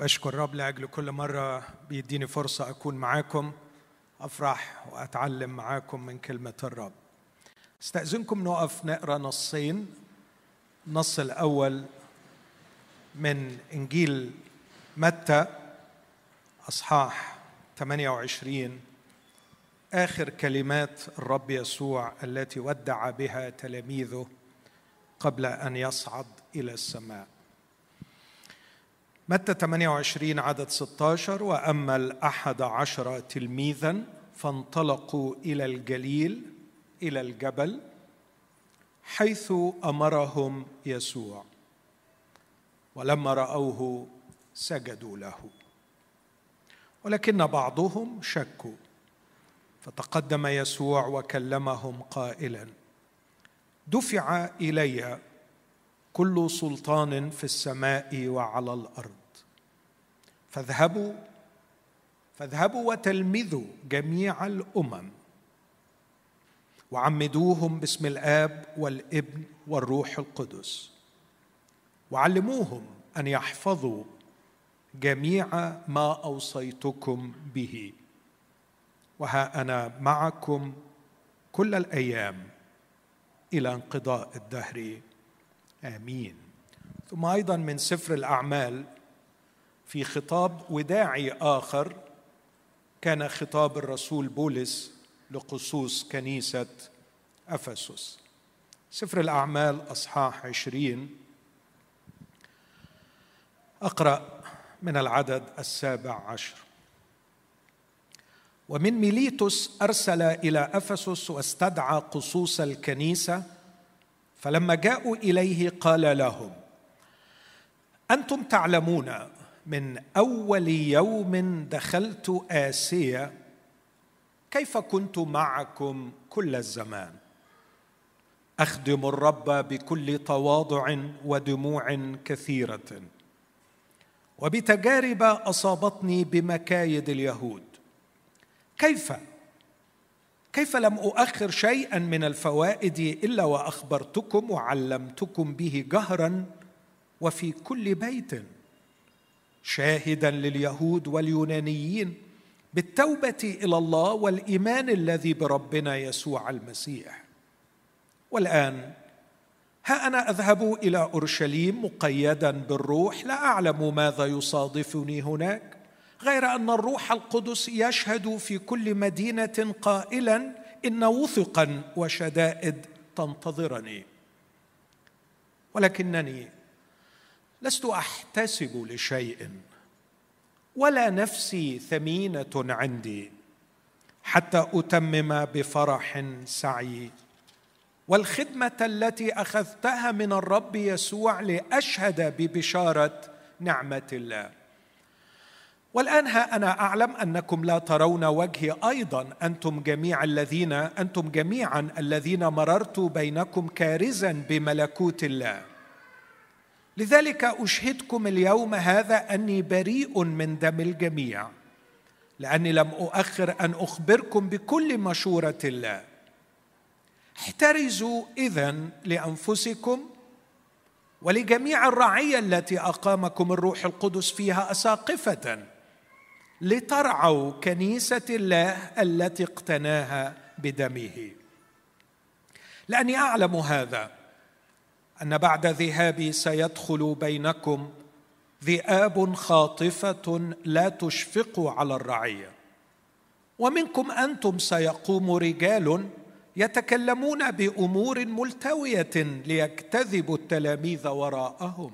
بشكر الرب لأجل كل مرة بيديني فرصة أكون معاكم أفرح وأتعلم معاكم من كلمة الرب. استأذنكم نقف نقرأ نصين. النص الأول من إنجيل متى أصحاح 28 آخر كلمات الرب يسوع التي ودع بها تلاميذه قبل أن يصعد إلى السماء. متى 28 عدد 16 وأما الأحد عشر تلميذا فانطلقوا إلى الجليل إلى الجبل حيث أمرهم يسوع ولما رأوه سجدوا له. ولكن بعضهم شكوا فتقدم يسوع وكلمهم قائلا دفع إلي كل سلطان في السماء وعلى الأرض. فاذهبوا فاذهبوا وتلمذوا جميع الأمم. وعمدوهم باسم الآب والابن والروح القدس. وعلموهم أن يحفظوا جميع ما أوصيتكم به. وها أنا معكم كل الأيام إلى انقضاء الدهر. آمين. ثم أيضا من سفر الأعمال في خطاب وداعي آخر كان خطاب الرسول بولس لقصوص كنيسة أفسس. سفر الأعمال أصحاح عشرين. أقرأ من العدد السابع عشر. ومن ميليتوس أرسل إلى أفسس واستدعى قصوص الكنيسة فلما جاءوا إليه قال لهم أنتم تعلمون من أول يوم دخلت آسيا كيف كنت معكم كل الزمان؟ أخدم الرب بكل تواضع ودموع كثيرة. وبتجارب أصابتني بمكايد اليهود. كيف؟ كيف لم أؤخر شيئا من الفوائد إلا وأخبرتكم وعلمتكم به جهرا وفي كل بيت؟ شاهدا لليهود واليونانيين بالتوبة إلى الله والإيمان الذي بربنا يسوع المسيح. والآن ها أنا أذهب إلى أورشليم مقيدا بالروح لا أعلم ماذا يصادفني هناك غير أن الروح القدس يشهد في كل مدينة قائلا إن وثقا وشدائد تنتظرني. ولكنني لست أحتسب لشيء ولا نفسي ثمينة عندي حتى أتمم بفرح سعي. والخدمة التي أخذتها من الرب يسوع لأشهد ببشارة نعمة الله. والآن ها أنا أعلم أنكم لا ترون وجهي أيضا أنتم جميع الذين أنتم جميعا الذين مررت بينكم كارزا بملكوت الله. لذلك أشهدكم اليوم هذا أني بريء من دم الجميع لأني لم أؤخر أن أخبركم بكل مشورة الله. احترزوا اذا لأنفسكم ولجميع الرعية التي أقامكم الروح القدس فيها أساقفة لترعوا كنيسة الله التي اقتناها بدمه. لأني أعلم هذا أن بعد ذهابي سيدخل بينكم ذئاب خاطفة لا تشفق على الرعية. ومنكم أنتم سيقوم رجال يتكلمون بأمور ملتوية ليجتذبوا التلاميذ وراءهم.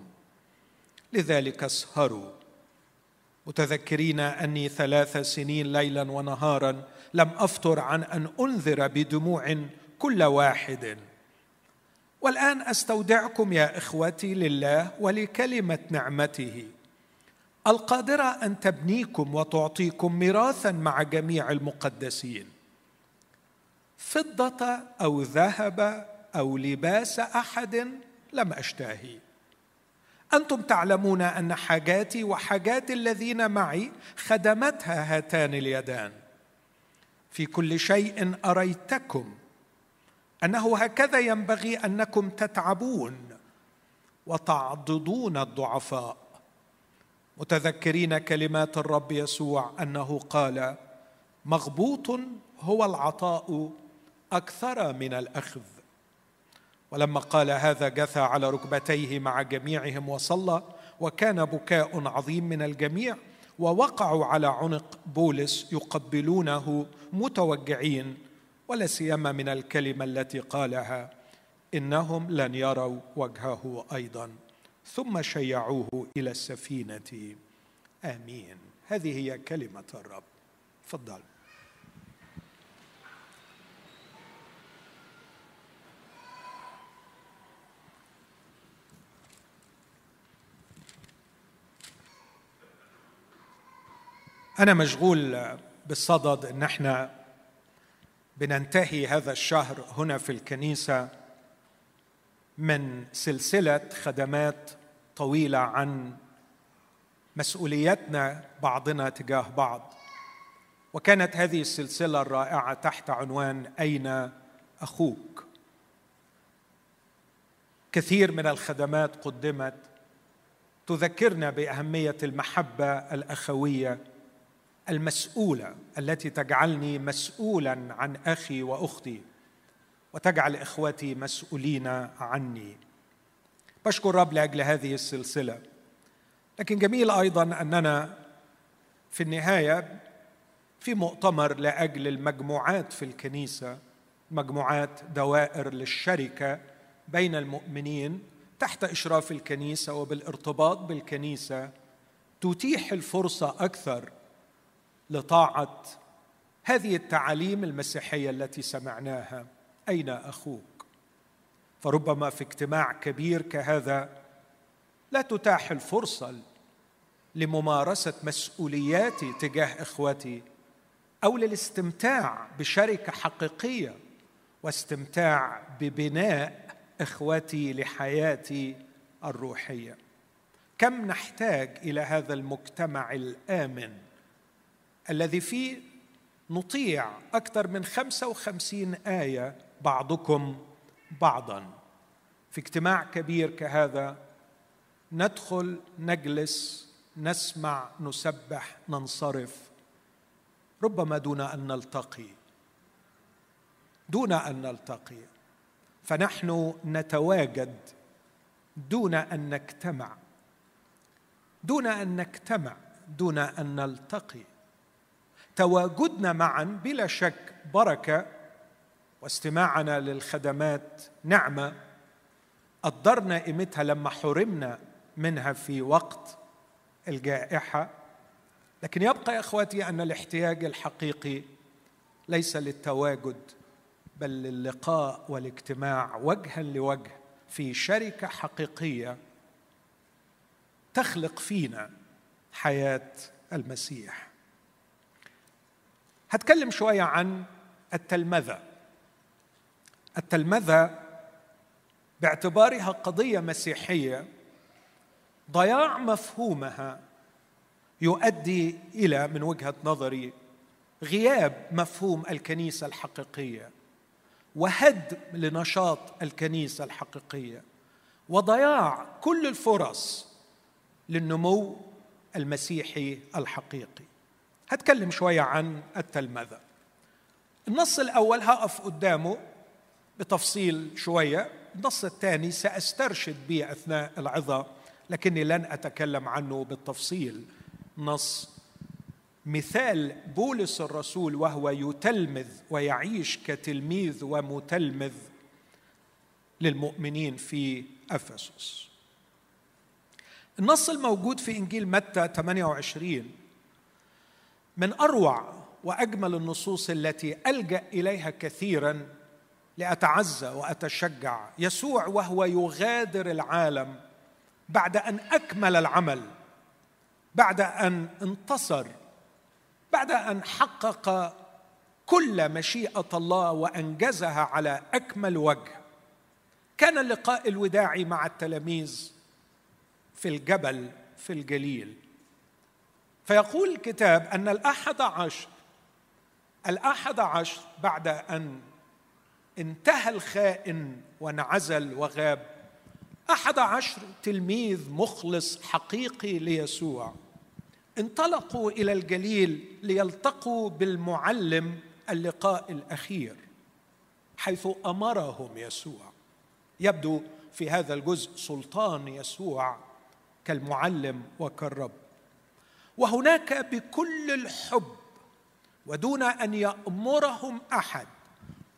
لذلك اسهروا. متذكرين أني ثلاث سنين ليلا ونهارا لم افتر عن أن أنذر بدموع كل واحد. والآن أستودعكم يا إخوتي لله ولكلمة نعمته. القادرة أن تبنيكم وتعطيكم ميراثا مع جميع المقدسين. فضة أو ذهب أو لباس أحد لم أشتهي. أنتم تعلمون أن حاجاتي وحاجات الذين معي خدمتها هاتان اليدان. في كل شيء أريتكم أنه هكذا ينبغي أنكم تتعبون وتعضدون الضعفاء. متذكرين كلمات الرب يسوع أنه قال مغبوط هو العطاء أكثر من الأخذ. ولما قال هذا جثى على ركبتيه مع جميعهم وصلى وكان بكاء عظيم من الجميع ووقعوا على عنق بولس يقبلونه متوجعين. ولا سيما من الكلمة التي قالها إنهم لن يروا وجهه أيضا ثم شيعوه إلى السفينة. آمين. هذه هي كلمة الرب. تفضل. أنا مشغول بالصدد. ان إحنا بننتهي هذا الشهر هنا في الكنيسة من سلسلة خدمات طويلة عن مسؤوليتنا بعضنا تجاه بعض. وكانت هذه السلسلة الرائعة تحت عنوان أين أخوك؟ كثير من الخدمات قدمت تذكرنا بأهمية المحبة الأخوية المسؤولة التي تجعلني مسؤولا عن أخي وأختي وتجعل اخوتي مسؤولين عني. بشكر رب لأجل هذه السلسلة. لكن جميل أيضا أننا في النهاية في مؤتمر لأجل المجموعات في الكنيسة مجموعات دوائر للشركة بين المؤمنين تحت إشراف الكنيسة وبالارتباط بالكنيسة تتيح الفرصة أكثر لطاعة هذه التعاليم المسيحية التي سمعناها. أين أخوك؟ فربما في اجتماع كبير كهذا لا تتاح الفرصة لممارسة مسؤولياتي تجاه إخوتي أو للاستمتاع بشركة حقيقية واستمتاع ببناء إخوتي لحياتي الروحية. كم نحتاج إلى هذا المجتمع الآمن؟ الذي فيه نطيع أكثر من خمسة وخمسين آية بعضكم بعضا. في اجتماع كبير كهذا ندخل نجلس نسمع نسبح ننصرف ربما دون أن نلتقي. دون أن نلتقي. فنحن نتواجد دون أن نجتمع. دون أن نجتمع دون أن نلتقي. تواجدنا معا بلا شك بركة واستماعنا للخدمات نعمة قدرنا قيمتها لما حرمنا منها في وقت الجائحة. لكن يبقى يا إخواتي أن الاحتياج الحقيقي ليس للتواجد بل للقاء والاجتماع وجها لوجه في شركة حقيقية تخلق فينا حياة المسيح. هتكلم شوية عن التلمذة. التلمذة باعتبارها قضية مسيحية ضياع مفهومها يؤدي إلى من وجهة نظري غياب مفهوم الكنيسة الحقيقية وهدم لنشاط الكنيسة الحقيقية وضياع كل الفرص للنمو المسيحي الحقيقي. هتكلم شوية عن التلمذة. النص الأول هقف قدامه بتفصيل شوية. النص الثاني سأسترشد به أثناء العظة لكني لن أتكلم عنه بالتفصيل. نص مثال بولس الرسول وهو يتلمذ ويعيش كتلميذ ومتلمذ للمؤمنين في أفسس. النص الموجود في إنجيل متى 28 من أروع وأجمل النصوص التي ألجأ إليها كثيرا لأتعزى وأتشجع. يسوع وهو يغادر العالم بعد أن أكمل العمل بعد أن انتصر بعد أن حقق كل مشيئة الله وأنجزها على أكمل وجه. كان اللقاء الوداعي مع التلاميذ في الجبل في الجليل. فيقول الكتاب أن الأحد عشر الأحد عشر بعد أن انتهى الخائن وانعزل وغاب. أحد عشر تلميذ مخلص حقيقي ليسوع. انطلقوا إلى الجليل ليلتقوا بالمعلم اللقاء الأخير حيث أمرهم يسوع. يبدو في هذا الجزء سلطان يسوع كالمعلم وكالرب. وهناك بكل الحب ودون أن يأمرهم أحد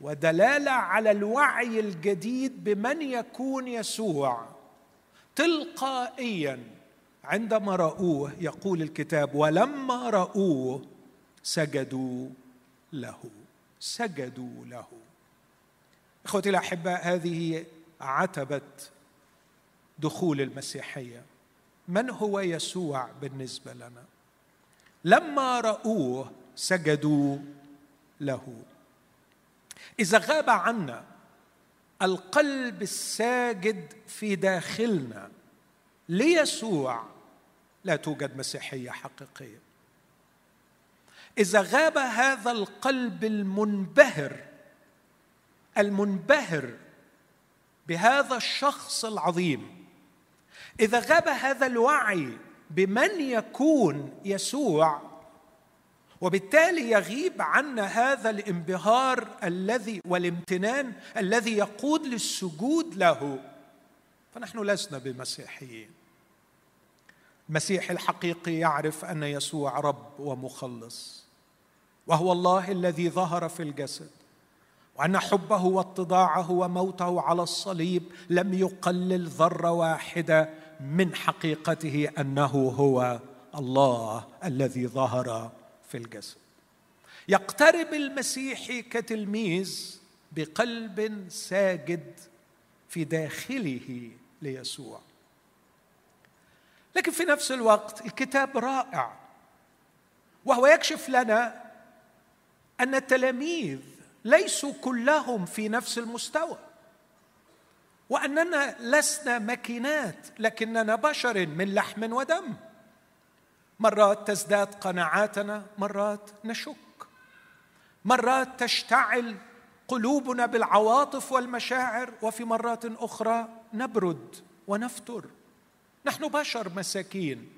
ودلالة على الوعي الجديد بمن يكون يسوع. تلقائيا عندما رأوه يقول الكتاب ولما رأوه سجدوا له سجدوا له. إخوتي الاحباء هذه عتبة دخول المسيحية. من هو يسوع بالنسبة لنا؟ لما رأوه سجدوا له. إذا غاب عنا القلب الساجد في داخلنا ليسوع لا توجد مسيحية حقيقية. إذا غاب هذا القلب المنبهر المنبهر بهذا الشخص العظيم إذا غاب هذا الوعي بمن يكون يسوع وبالتالي يغيب عنا هذا الانبهار الذي والامتنان الذي يقود للسجود له. فنحن لسنا بمسيحيين. المسيح الحقيقي يعرف أن يسوع رب ومخلص وهو الله الذي ظهر في الجسد وأن حبه واتضاعه وموته على الصليب لم يقلل ذرة واحدة. من حقيقته أنه هو الله الذي ظهر في الجسد. يقترب المسيحي كتلميذ بقلب ساجد في داخله ليسوع. لكن في نفس الوقت الكتاب رائع وهو يكشف لنا أن التلاميذ ليسوا كلهم في نفس المستوى. وأننا لسنا ماكينات لكننا بشر من لحم ودم. مرات تزداد قناعاتنا مرات نشك. مرات تشتعل قلوبنا بالعواطف والمشاعر وفي مرات أخرى نبرد ونفتر. نحن بشر مساكين.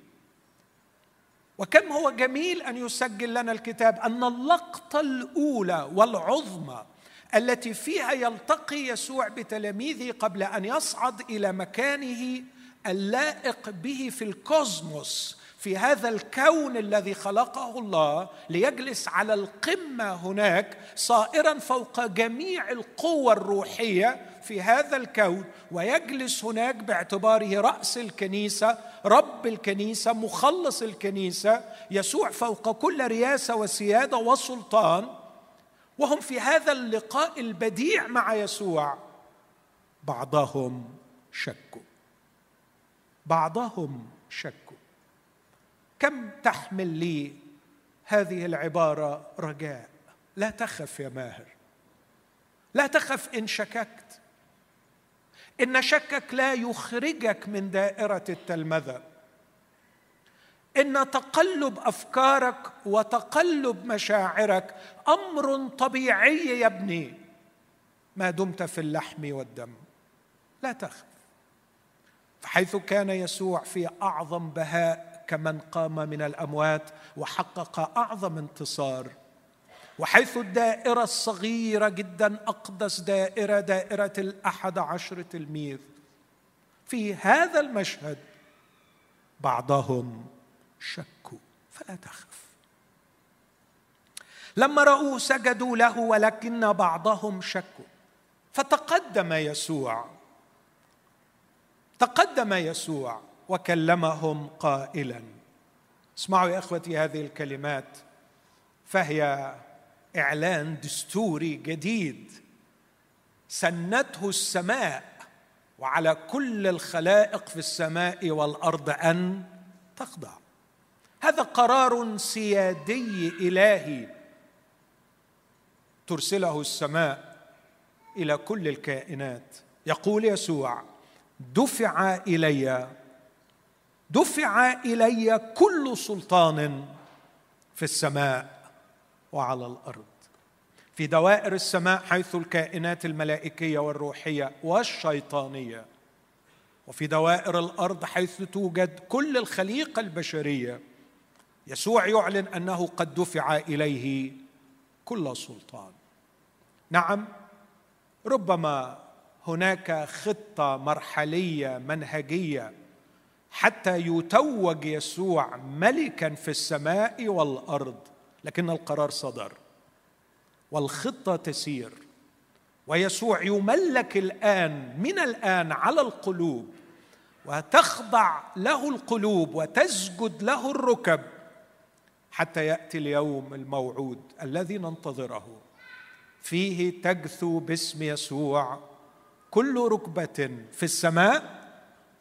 وكم هو جميل أن يسجل لنا الكتاب أن اللقطة الأولى والعظمى التي فيها يلتقي يسوع بتلاميذه قبل أن يصعد إلى مكانه اللائق به في الكوزموس في هذا الكون الذي خلقه الله ليجلس على القمة هناك صائرا فوق جميع القوى الروحية في هذا الكون ويجلس هناك باعتباره رأس الكنيسة رب الكنيسة مخلص الكنيسة يسوع فوق كل رياسة وسيادة وسلطان. وهم في هذا اللقاء البديع مع يسوع. بعضهم شكوا. بعضهم شكوا. كم تحمل لي هذه العبارة رجاء؟ لا تخف يا ماهر. لا تخف إن شككت. إن شكك لا يخرجك من دائرة التلمذة. إن تقلب أفكارك وتقلب مشاعرك أمر طبيعي يا ابني. ما دمت في اللحم والدم. لا تخف. فحيث كان يسوع في أعظم بهاء كمن قام من الأموات وحقق أعظم انتصار. وحيث الدائرة الصغيرة جدا أقدس دائرة دائرة الأحد عشر تلميذ. في هذا المشهد بعضهم شكوا فلا تخف. لما رأوه سجدوا له ولكن بعضهم شكوا فتقدم يسوع تقدم يسوع وكلمهم قائلا. اسمعوا يا إخوتي هذه الكلمات فهي إعلان دستوري جديد. سنته السماء وعلى كل الخلائق في السماء والأرض أن تخضع هذا قرار سيادي إلهي. ترسله السماء إلى كل الكائنات. يقول يسوع دفع إلي دفع إلي كل سلطان في السماء وعلى الأرض. في دوائر السماء حيث الكائنات الملائكية والروحية والشيطانية وفي دوائر الأرض حيث توجد كل الخليقة البشرية. يسوع يعلن أنه قد دفع إليه كل سلطان. نعم ربما هناك خطة مرحلية منهجية حتى يتوج يسوع ملكا في السماء والأرض لكن القرار صدر والخطة تسير. ويسوع يملك الآن من الآن على القلوب وتخضع له القلوب وتسجد له الركب حتى يأتي اليوم الموعود الذي ننتظره. فيه تجثو باسم يسوع كل ركبة في السماء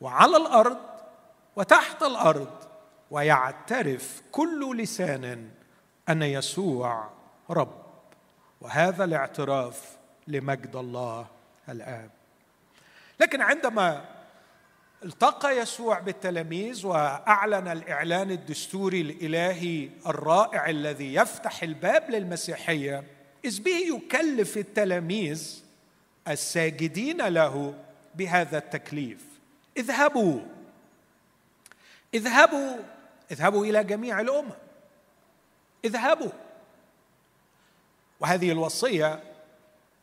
وعلى الأرض وتحت الأرض ويعترف كل لسان أن يسوع رب. وهذا الاعتراف لمجد الله الآب. لكن عندما التقى يسوع بالتلاميذ وأعلن الإعلان الدستوري الإلهي الرائع الذي يفتح الباب للمسيحية. إذ به يكلف التلاميذ الساجدين له بهذا التكليف. اذهبوا. اذهبوا. اذهبوا إلى جميع الأمم. اذهبوا. وهذه الوصية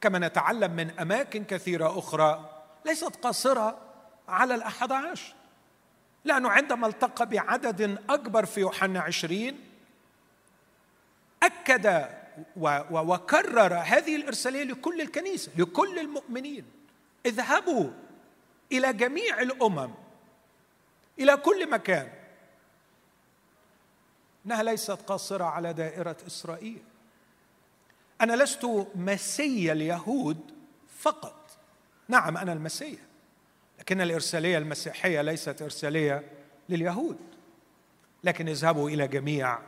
كما نتعلم من أماكن كثيرة أخرى ليست قاصرة على الاحد عشر لأنه عندما التقى بعدد أكبر في يوحنا عشرين أكد وكرر هذه الإرسالية لكل الكنيسة لكل المؤمنين. اذهبوا إلى جميع الأمم إلى كل مكان. إنها ليست قاصرة على دائرة إسرائيل. أنا لست مسيا اليهود فقط. نعم أنا المسيا لكن الإرسالية المسيحية ليست إرسالية لليهود لكن اذهبوا إلى جميع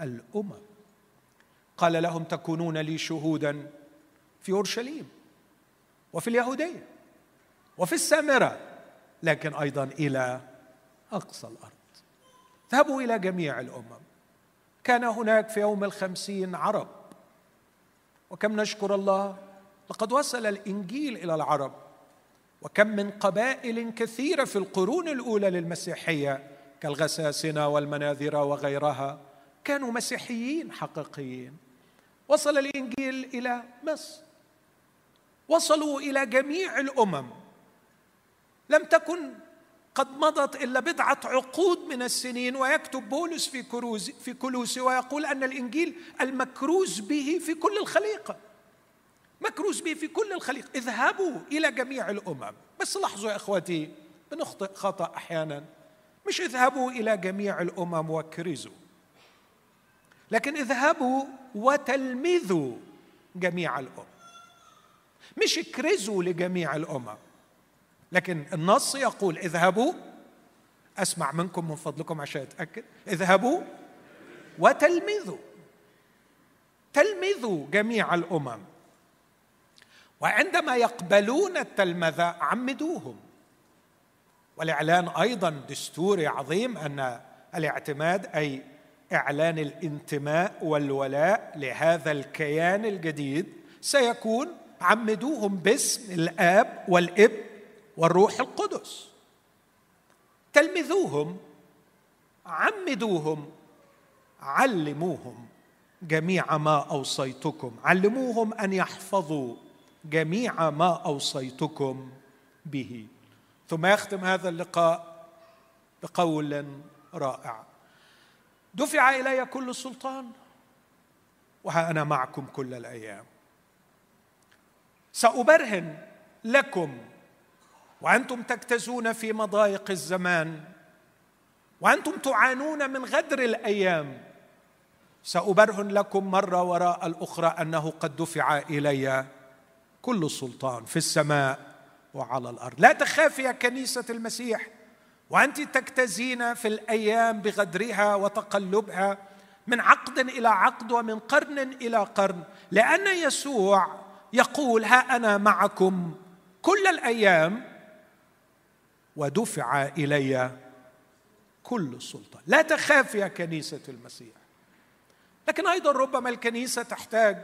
الأمم. قال لهم تكونون لي شهودا في أورشليم وفي اليهودية وفي السامرة لكن أيضا إلى أقصى الأرض. ذهبوا إلى جميع الأمم. كان هناك في يوم الخمسين عرب. وكم نشكر الله لقد وصل الإنجيل إلى العرب. وكم من قبائل كثيرة في القرون الأولى للمسيحية كالغساسنة والمناذرة وغيرها كانوا مسيحيين حقيقيين. وصل الإنجيل إلى مصر. وصلوا إلى جميع الأمم. لم تكن قد مضت إلا بضعة عقود من السنين ويكتب بولس في كروز في كلوسي ويقول أن الإنجيل المكروز به في كل الخليقة. مكروز به في كل الخليقه اذهبوا إلى جميع الأمم. بس لاحظوا يا إخوتي بنخطئ خطأ أحيانا. مش اذهبوا إلى جميع الأمم وكرزوا لكن اذهبوا وتلمذوا جميع الأمم. مش اكرزوا لجميع الأمم لكن النص يقول اذهبوا. أسمع منكم من فضلكم عشان أتأكد. اذهبوا وتلمذوا. تلمذوا جميع الأمم. وعندما يقبلون التلمذة عمدوهم. والإعلان أيضا دستوري عظيم أن الاعتماد أي إعلان الانتماء والولاء لهذا الكيان الجديد سيكون عمدوهم باسم الآب والابن والروح القدس. تلمذوهم عمدوهم علموهم جميع ما أوصيتكم. علموهم أن يحفظوا جميع ما أوصيتكم به. ثم يختم هذا اللقاء بقول رائع. دفع إلي كل سلطان وها أنا معكم كل الأيام. سأبرهن لكم وأنتم تجتازون في مضايق الزمان وأنتم تعانون من غدر الأيام. سأبرهن لكم مرة وراء الأخرى أنه قد دفع إلي كل سلطان في السماء وعلى الأرض. لا تخافي يا كنيسة المسيح وأنت تجتزين في الأيام بغدرها وتقلبها من عقد إلى عقد ومن قرن إلى قرن لأن يسوع يقول ها أنا معكم كل الأيام ودفع إلي كل سلطان لا تخاف يا كنيسة المسيح. لكن أيضا ربما الكنيسة تحتاج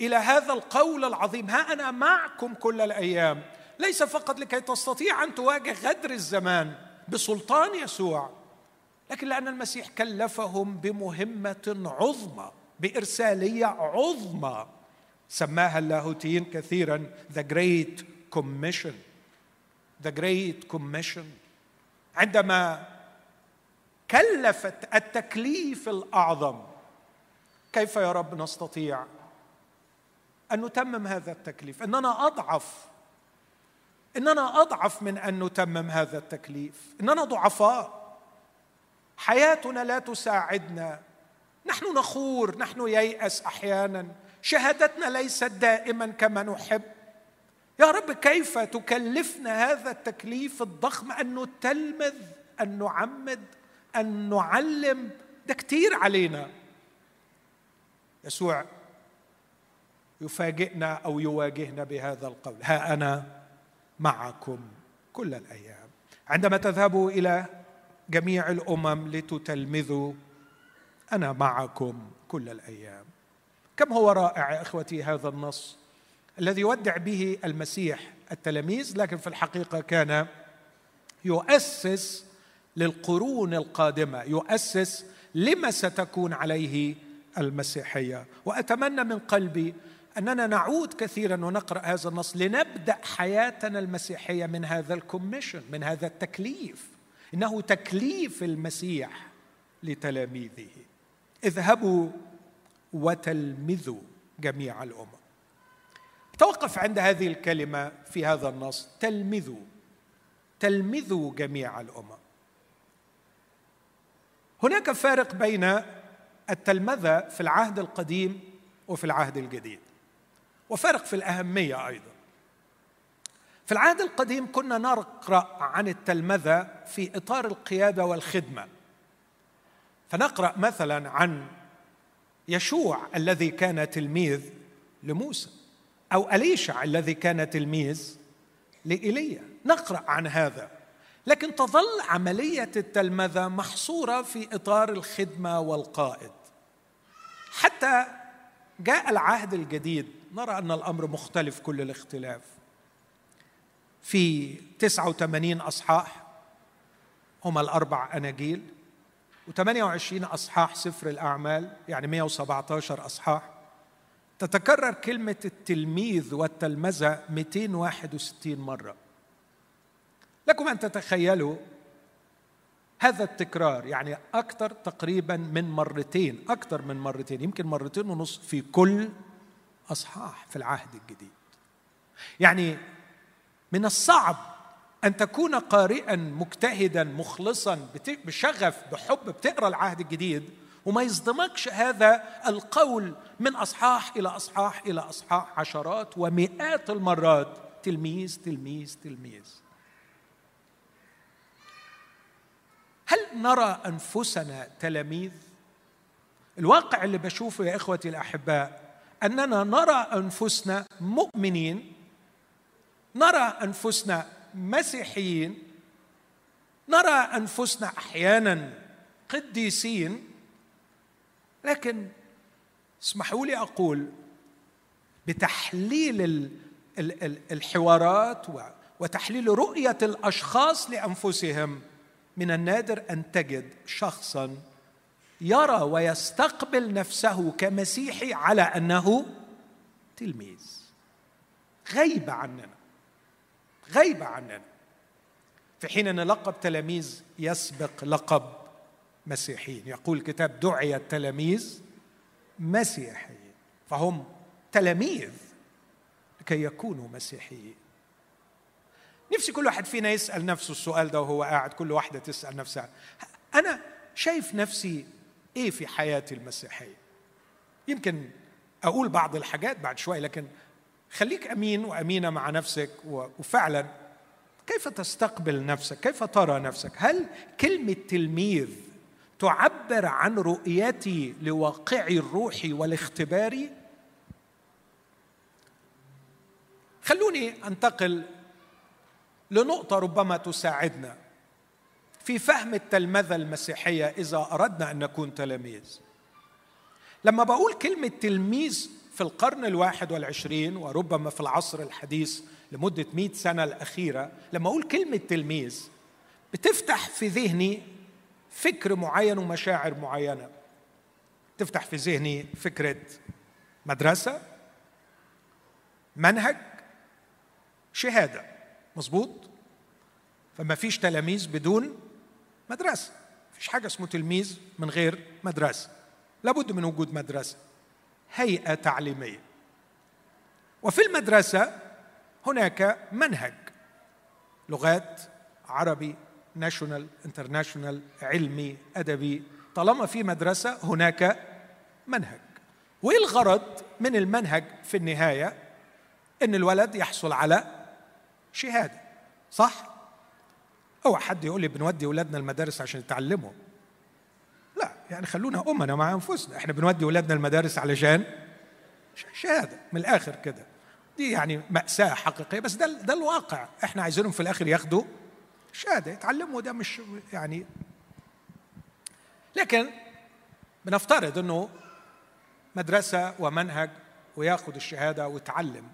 إلى هذا القول العظيم. ها أنا معكم كل الأيام. ليس فقط لكي تستطيع أن تواجه غدر الزمان بسلطان يسوع لكن لأن المسيح كلفهم بمهمة عظمى بإرسالية عظمى. سماها اللاهوتيين كثيرا the Great Commission the Great Commission عندما كلفت التكليف الأعظم كيف يا رب نستطيع أن نتمم هذا التكليف. إننا أضعف. إننا أضعف من أن نتمم هذا التكليف. إننا ضعفاء. حياتنا لا تساعدنا. نحن نخور. نحن ييأس أحيانا. شهادتنا ليست دائما كما نحب. يا رب كيف تكلفنا هذا التكليف الضخم؟ أن نتلمذ أن نعمد أن نعلم. ده كتير علينا. يسوع يفاجئنا أو يواجهنا بهذا القول. ها أنا معكم كل الأيام. عندما تذهبوا إلى جميع الأمم لتتلمذوا أنا معكم كل الأيام. كم هو رائع إخوتي هذا النص الذي يودع به المسيح التلاميذ لكن في الحقيقة كان يؤسس للقرون القادمة يؤسس لما ستكون عليه المسيحية. وأتمنى من قلبي أننا نعود كثيرا ونقرأ هذا النص لنبدأ حياتنا المسيحية من هذا الكوميشن من هذا التكليف. إنه تكليف المسيح لتلاميذه. اذهبوا وتلمذوا جميع الأمم. توقف عند هذه الكلمة في هذا النص. تلمذوا. تلمذوا جميع الأمم. هناك فارق بين التلمذة في العهد القديم وفي العهد الجديد. وفرق في الأهمية أيضا. في العهد القديم كنا نقرأ عن التلمذة في إطار القيادة والخدمة. فنقرأ مثلا عن يشوع الذي كان تلميذ لموسى أو أليشع الذي كان تلميذ لإيليا. نقرأ عن هذا. لكن تظل عملية التلمذة محصورة في إطار الخدمة والقائد. حتى جاء العهد الجديد نرى أن الأمر مختلف كل الاختلاف. في 89 أصحاح هما الأربع أناجيل و28 أصحاح سفر الأعمال يعني 117 أصحاح. تتكرر كلمة التلميذ والتلمذة 261 مرة. لكم أن تتخيلوا هذا التكرار يعني أكثر تقريبا من مرتين أكثر من مرتين يمكن مرتين ونص في كل اصحاح في العهد الجديد. يعني من الصعب أن تكون قارئا مجتهدا مخلصا بشغف بحب بتقرأ العهد الجديد وما يصدمكش هذا القول من أصحاح إلى أصحاح إلى أصحاح عشرات ومئات المرات تلميذ تلميذ تلميذ. هل نرى أنفسنا تلاميذ؟ الواقع اللي بشوفه يا إخوتي الأحباء أننا نرى أنفسنا مؤمنين نرى أنفسنا مسيحيين نرى أنفسنا أحيانا قديسين لكن اسمحوا لي أقول بتحليل الحوارات وتحليل رؤية الأشخاص لأنفسهم من النادر أن تجد شخصا يرى ويستقبل نفسه كمسيحي على أنه تلميذ. غيب عننا. غيب عننا. في حين أن لقب تلاميذ يسبق لقب مسيحيين. يقول الكتاب دعي التلاميذ مسيحيين. فهم تلاميذ لكي يكونوا مسيحيين. نفسي كل واحد فينا يسأل نفسه السؤال ده وهو قاعد كل واحدة تسأل نفسها. أنا شايف نفسي إيه في حياتي المسيحية؟ يمكن أقول بعض الحاجات بعد شوي لكن خليك أمين وأمينة مع نفسك وفعلا كيف تستقبل نفسك؟ كيف ترى نفسك؟ هل كلمة تلميذ تعبر عن رؤيتي لواقعي الروحي والاختباري؟ خلوني أنتقل لنقطة ربما تساعدنا. في فهم التلمذة المسيحية إذا أردنا أن نكون تلاميذ. لما بقول كلمة تلميذ في القرن الواحد والعشرين وربما في العصر الحديث لمدة مئة سنة الأخيرة لما أقول كلمة تلميذ بتفتح في ذهني فكر معين ومشاعر معينة. تفتح في ذهني فكرة مدرسة منهج شهادة. مظبوط؟ فما فيش تلاميذ بدون مدرسة. فيش حاجة اسمه تلميذ من غير مدرسة. لابد من وجود مدرسة. هيئة تعليمية. وفي المدرسة هناك منهج. لغات عربي national international علمي أدبي. طالما في مدرسة هناك منهج. وإيه الغرض من المنهج في النهاية؟ إن الولد يحصل على شهادة. صح؟ أو حد يقول لي بنودي أولادنا المدارس عشان يتعلموا. لا يعني خلونا أمنا مع أنفسنا. إحنا بنودي أولادنا المدارس علشان شهادة من الآخر كده. دي يعني مأساة حقيقية بس ده ده الواقع. إحنا عايزينهم في الآخر ياخدوا شهادة يتعلموا ده مش يعني لكن بنفترض إنه مدرسة ومنهج وياخد الشهادة ويتعلم.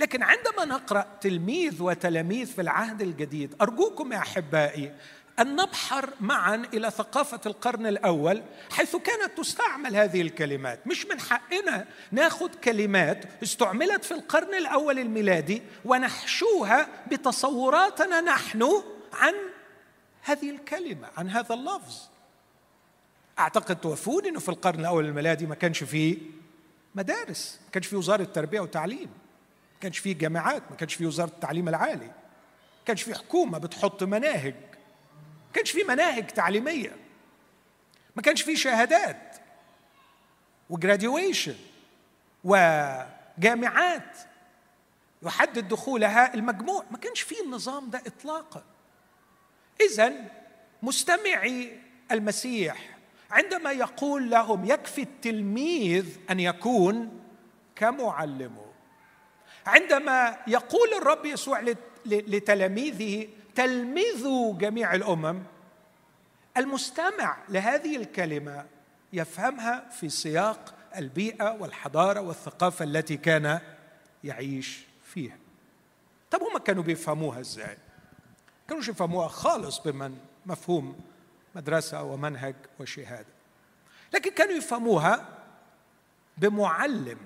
لكن عندما نقرأ تلميذ وتلاميذ في العهد الجديد أرجوكم يا أحبائي أن نبحر معا إلى ثقافة القرن الأول حيث كانت تستعمل هذه الكلمات. مش من حقنا ناخذ كلمات استعملت في القرن الأول الميلادي ونحشوها بتصوراتنا نحن عن هذه الكلمة عن هذا اللفظ. أعتقد توافقون إنه في القرن الأول الميلادي ما كانش فيه مدارس ما كانش فيه وزارة تربيه وتعليم ما كانش فيه جامعات ما كانش فيه وزارة التعليم العالي. ما كانش فيه حكومة بتحط مناهج. ما كانش في مناهج تعليمية. ما كانش في شهادات وجراديويشن وجامعات يحدد دخولها المجموع. ما كانش في النظام ده اطلاقا. اذا مستمعي المسيح عندما يقول لهم يكفي التلميذ أن يكون كمعلمه عندما يقول الرب يسوع لتلاميذه تلمذوا جميع الأمم. المستمع لهذه الكلمة يفهمها في سياق البيئة والحضارة والثقافة التي كان يعيش فيها. طب هم كانوا بيفهموها إزاي؟ كانوا يفهموها خالص بمن مفهوم مدرسة ومنهج وشهادة. لكن كانوا يفهموها بمعلم.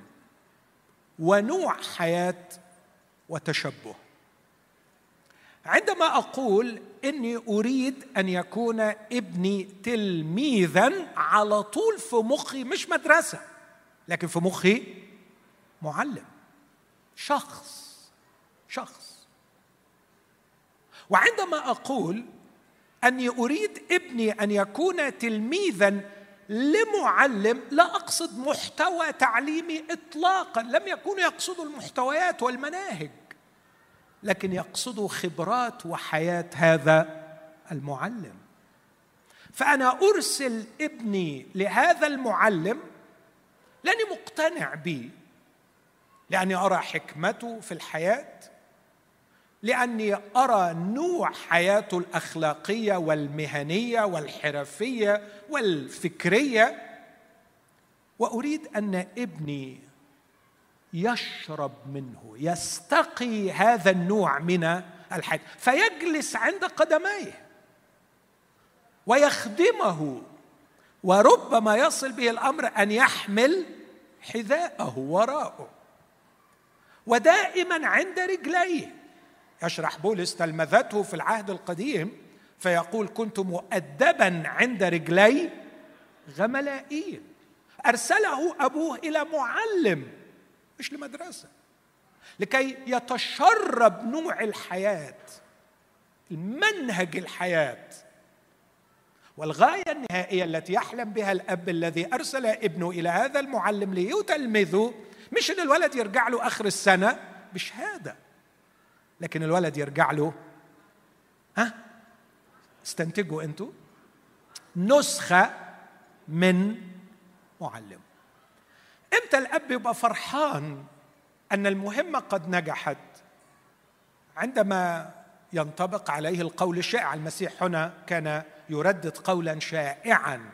ونوع حياة وتشبه. عندما أقول إني أريد أن يكون ابني تلميذا على طول في مخي مش مدرسة لكن في مخي معلم شخص شخص. وعندما أقول إني أريد ابني أن يكون تلميذا لمعلم لا أقصد محتوى تعليمي اطلاقا لم يكونوا يقصدوا المحتويات والمناهج لكن يقصدوا خبرات وحياة هذا المعلم. فأنا أرسل ابني لهذا المعلم لأني مقتنع به لأني أرى حكمته في الحياة. لأني أرى نوع حياته الأخلاقية والمهنية والحرفية والفكرية وأريد أن ابني يشرب منه يستقي هذا النوع من الحياة فيجلس عند قدميه ويخدمه وربما يصل به الأمر أن يحمل حذاءه وراءه ودائما عند رجليه. يشرح بولس تلمذته في العهد القديم فيقول كنت مؤدبا عند رجلي غملائيل. أرسله أبوه إلى معلم مش لمدرسة لكي يتشرب نوع الحياة المنهج الحياة والغاية النهائية التي يحلم بها الأب الذي أرسل ابنه إلى هذا المعلم ليتلمذه مش إن الولد يرجع له آخر السنة بشهادة. لكن الولد يرجع له ها؟ استنتجوا أنتوا. نسخة من معلم. إمتى الأب يبقى فرحان أن المهمة قد نجحت؟ عندما ينطبق عليه القول الشائع المسيح هنا كان يردد قولا شائعا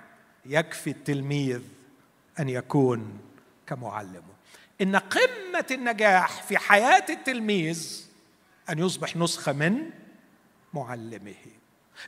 يكفي التلميذ أن يكون كمعلمه. إن قمة النجاح في حياة التلميذ أن يصبح نسخة من معلمه.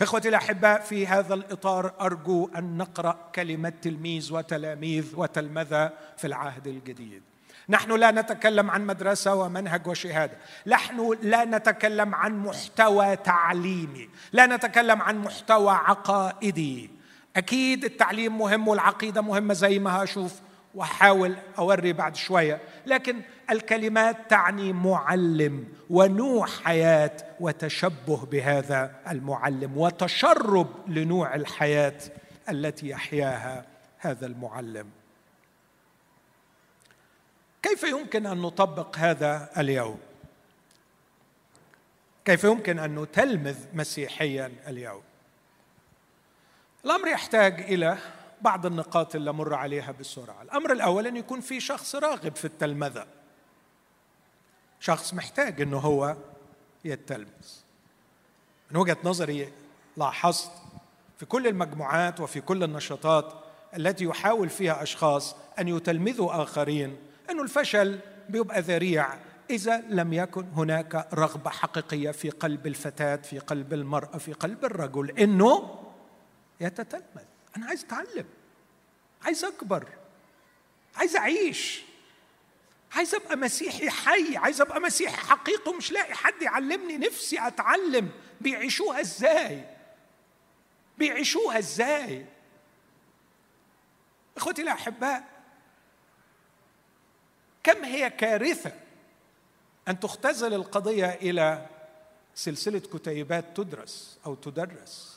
إخوتي الأحباء في هذا الإطار أرجو أن نقرأ كلمة تلميذ وتلاميذ وتلمذة في العهد الجديد. نحن لا نتكلم عن مدرسة ومنهج وشهادة. نحن لا نتكلم عن محتوى تعليمي. لا نتكلم عن محتوى عقائدي. أكيد التعليم مهم والعقيدة مهمة زي ما هشوف واحاول أوري بعد شوية. لكن الكلمات تعني معلم ونوع حياة وتشبه بهذا المعلم وتشرب لنوع الحياة التي يحياها هذا المعلم. كيف يمكن أن نطبق هذا اليوم؟ كيف يمكن أن نتلمذ مسيحيا اليوم؟ الأمر يحتاج إلى بعض النقاط اللي أمر عليها بسرعة. الأمر الأول أن يكون في شخص راغب في التلمذة. شخص محتاج إنه هو يتلمذ. من وجهة نظري لاحظت في كل المجموعات وفي كل النشاطات التي يحاول فيها أشخاص أن يتلمذوا آخرين انه الفشل بيبقى ذريع إذا لم يكن هناك رغبة حقيقية في قلب الفتاة في قلب المرأة في قلب الرجل إنه يتتلمذ. أنا عايز أتعلم. عايز أكبر. عايز أعيش. عايز أبقى مسيحي حي. عايز أبقى مسيحي حقيقي ومش لاقي حد يعلمني. نفسي أتعلم. بيعيشوها إزاي؟ بيعيشوها إزاي؟ إخوتي الأحباء كم هي كارثة أن تختزل القضية إلى سلسلة كتيبات تدرس أو تدرس؟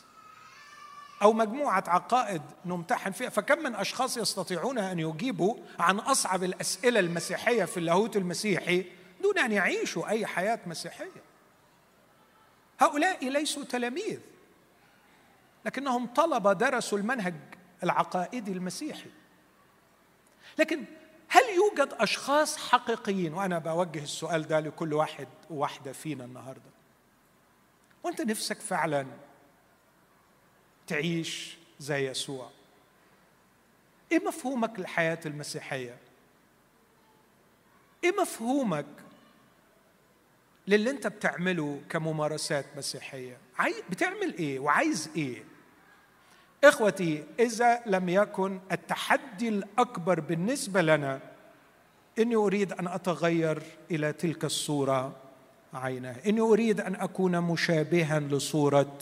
أو مجموعة عقائد نمتحن فيها. فكم من أشخاص يستطيعون أن يجيبوا عن أصعب الأسئلة المسيحية في اللاهوت المسيحي دون أن يعيشوا أي حياة مسيحية. هؤلاء ليسوا تلاميذ لكنهم طلبه درسوا المنهج العقائدي المسيحي. لكن هل يوجد أشخاص حقيقيين؟ وأنا بوجه السؤال ده لكل واحد وواحدة فينا النهارده. وأنت نفسك فعلا تعيش زي يسوع. إيه مفهومك للحياه المسيحية؟ إيه مفهومك للي أنت بتعمله كممارسات مسيحية؟ بتعمل إيه؟ وعايز إيه؟ إخوتي إذا لم يكن التحدي الأكبر بالنسبة لنا إني أريد أن أتغير إلى تلك الصورة عينها إني أريد أن أكون مشابها لصورة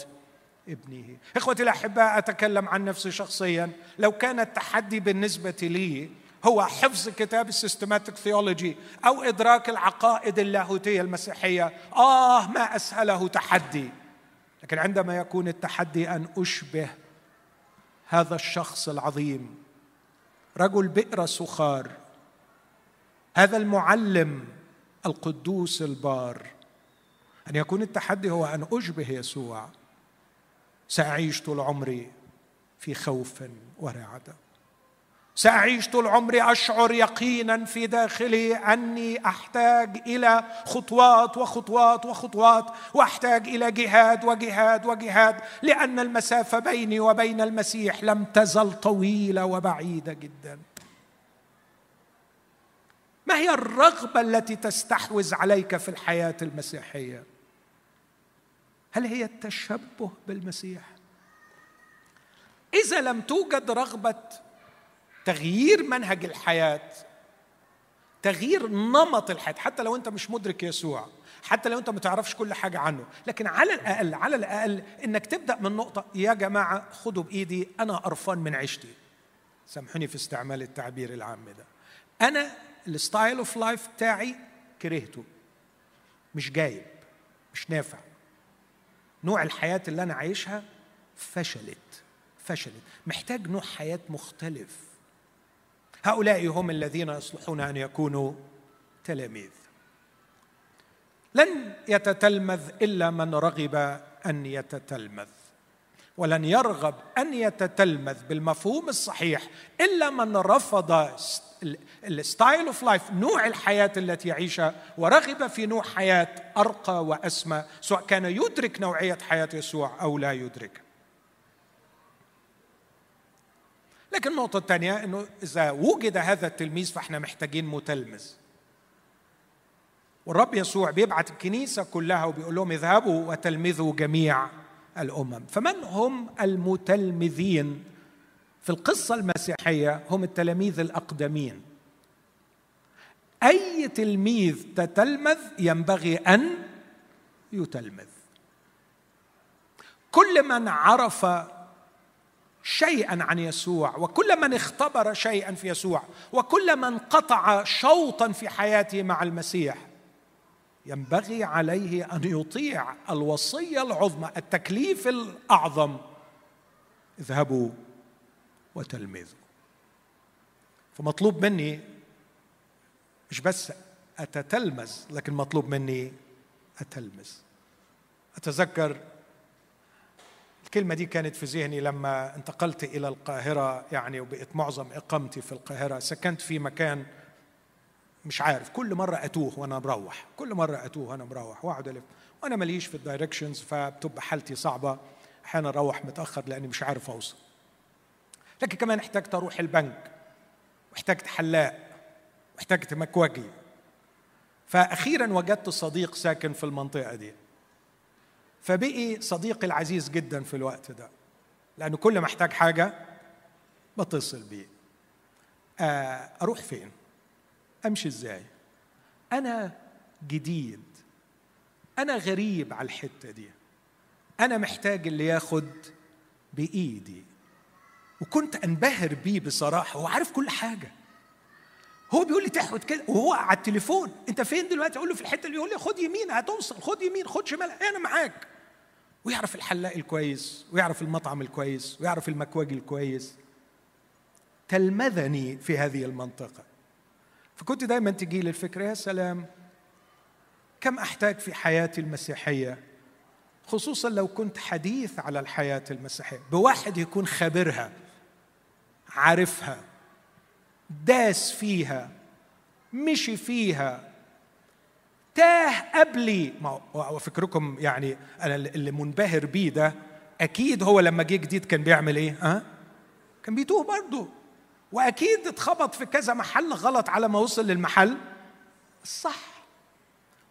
ابنه. إخوتي الأحباء أتكلم عن نفسي شخصيا. لو كان التحدي بالنسبة لي هو حفظ كتاب ال systematic theology أو إدراك العقائد اللاهوتية المسيحية آه ما أسهله تحدي. لكن عندما يكون التحدي أن أشبه هذا الشخص العظيم رجل بئر سخار هذا المعلم القدوس البار أن يكون التحدي هو أن أشبه يسوع. سأعيش طول عمري في خوف ورعده سأعيش طول عمري أشعر يقينا في داخلي أني أحتاج إلى خطوات وخطوات وخطوات وأحتاج إلى جهاد وجهاد وجهاد لأن المسافة بيني وبين المسيح لم تزل طويلة وبعيدة جدا. ما هي الرغبة التي تستحوذ عليك في الحياة المسيحية؟ هل هي التشبه بالمسيح؟ إذا لم توجد رغبة تغيير منهج الحياة تغيير نمط الحياة حتى لو أنت مش مدرك يسوع حتى لو أنت ما تعرفش كل حاجة عنه لكن على الأقل على الأقل إنك تبدأ من نقطة يا جماعة خدوا بإيدي أنا قرفان من عيشتي. سامحوني في استعمال التعبير العام ده. أنا ال style of life بتاعي كرهته مش جايب مش نافع. نوع الحياة اللي أنا عايشها فشلت فشلت. محتاج نوع حياة مختلف. هؤلاء هم الذين يصلحون أن يكونوا تلاميذ. لن يتتلمذ إلا من رغب أن يتتلمذ ولن يرغب أن يتتلمذ بالمفهوم الصحيح إلا من رفض ال style of life نوع الحياة التي يعيشها ورغب في نوع حياة أرقى وأسمى سواء كان يدرك نوعية حياة يسوع أو لا يدركها لكن النقطة الثانية أنه إذا وجد هذا التلميذ فإحنا محتاجين متلمذ. والرب يسوع بيبعت الكنيسة كلها وبيقول لهم اذهبوا وتلمذوا جميع الأمم. فمن هم المتلمذين؟ في القصة المسيحية هم التلاميذ الأقدمين. أي تلميذ تتلمذ ينبغي أن يتلمذ. كل من عرف شيئا عن يسوع وكل من اختبر شيئا في يسوع وكل من قطع شوطا في حياته مع المسيح ينبغي عليه أن يطيع الوصية العظمى التكليف الأعظم. اذهبوا وتلمذوا فمطلوب مني مش بس أتتلمذ لكن مطلوب مني أتلمذ. أتذكر الكلمة دي كانت في ذهني لما انتقلت إلى القاهرة يعني وبقيت معظم إقامتي في القاهرة. سكنت في مكان مش عارف كل مرة أتوه وأنا مروح كل مرة أتوه وأنا مروح وأقعد ألف. وأنا ماليش في الدايركشنز فبتبقى حالتي صعبة. أحيانا أروح متأخر لأني مش عارف أوصل. لكن كمان احتجت أروح البنك واحتجت حلاق واحتجت مكوجي. فأخيرا وجدت صديق ساكن في المنطقة دي. فبقي صديقي العزيز جدا في الوقت ده لأنه كل ما احتاج حاجة بتصل بيه. آه، أروح فين؟ أمشي إزاي؟ أنا جديد. أنا غريب على الحتة دي. أنا محتاج اللي ياخد بإيدي. وكنت أنبهر بيه بصراحة هو عارف كل حاجة. هو بيقول لي تحوت كده وهو على التليفون أنت فين دلوقتي؟ أقول له في الحتة اللي يقول لي خد يمين هتوصل خد يمين خد شمال أنا معاك. ويعرف الحلاق الكويس ويعرف المطعم الكويس ويعرف المكواج الكويس. تلمذني في هذه المنطقة. فكنت دايما تجي لي الفكرة يا سلام كم أحتاج في حياتي المسيحية؟ خصوصا لو كنت حديث على الحياة المسيحية بواحد يكون خبرها. عارفها داس فيها مشي فيها. تاه قبلي ما هو فكركم يعني أنا اللي منبهر بيه ده أكيد هو لما جه جديد كان بيعمل إيه؟ ها؟ كان بيتوه برضه. وأكيد اتخبط في كذا محل غلط على ما وصل للمحل. الصح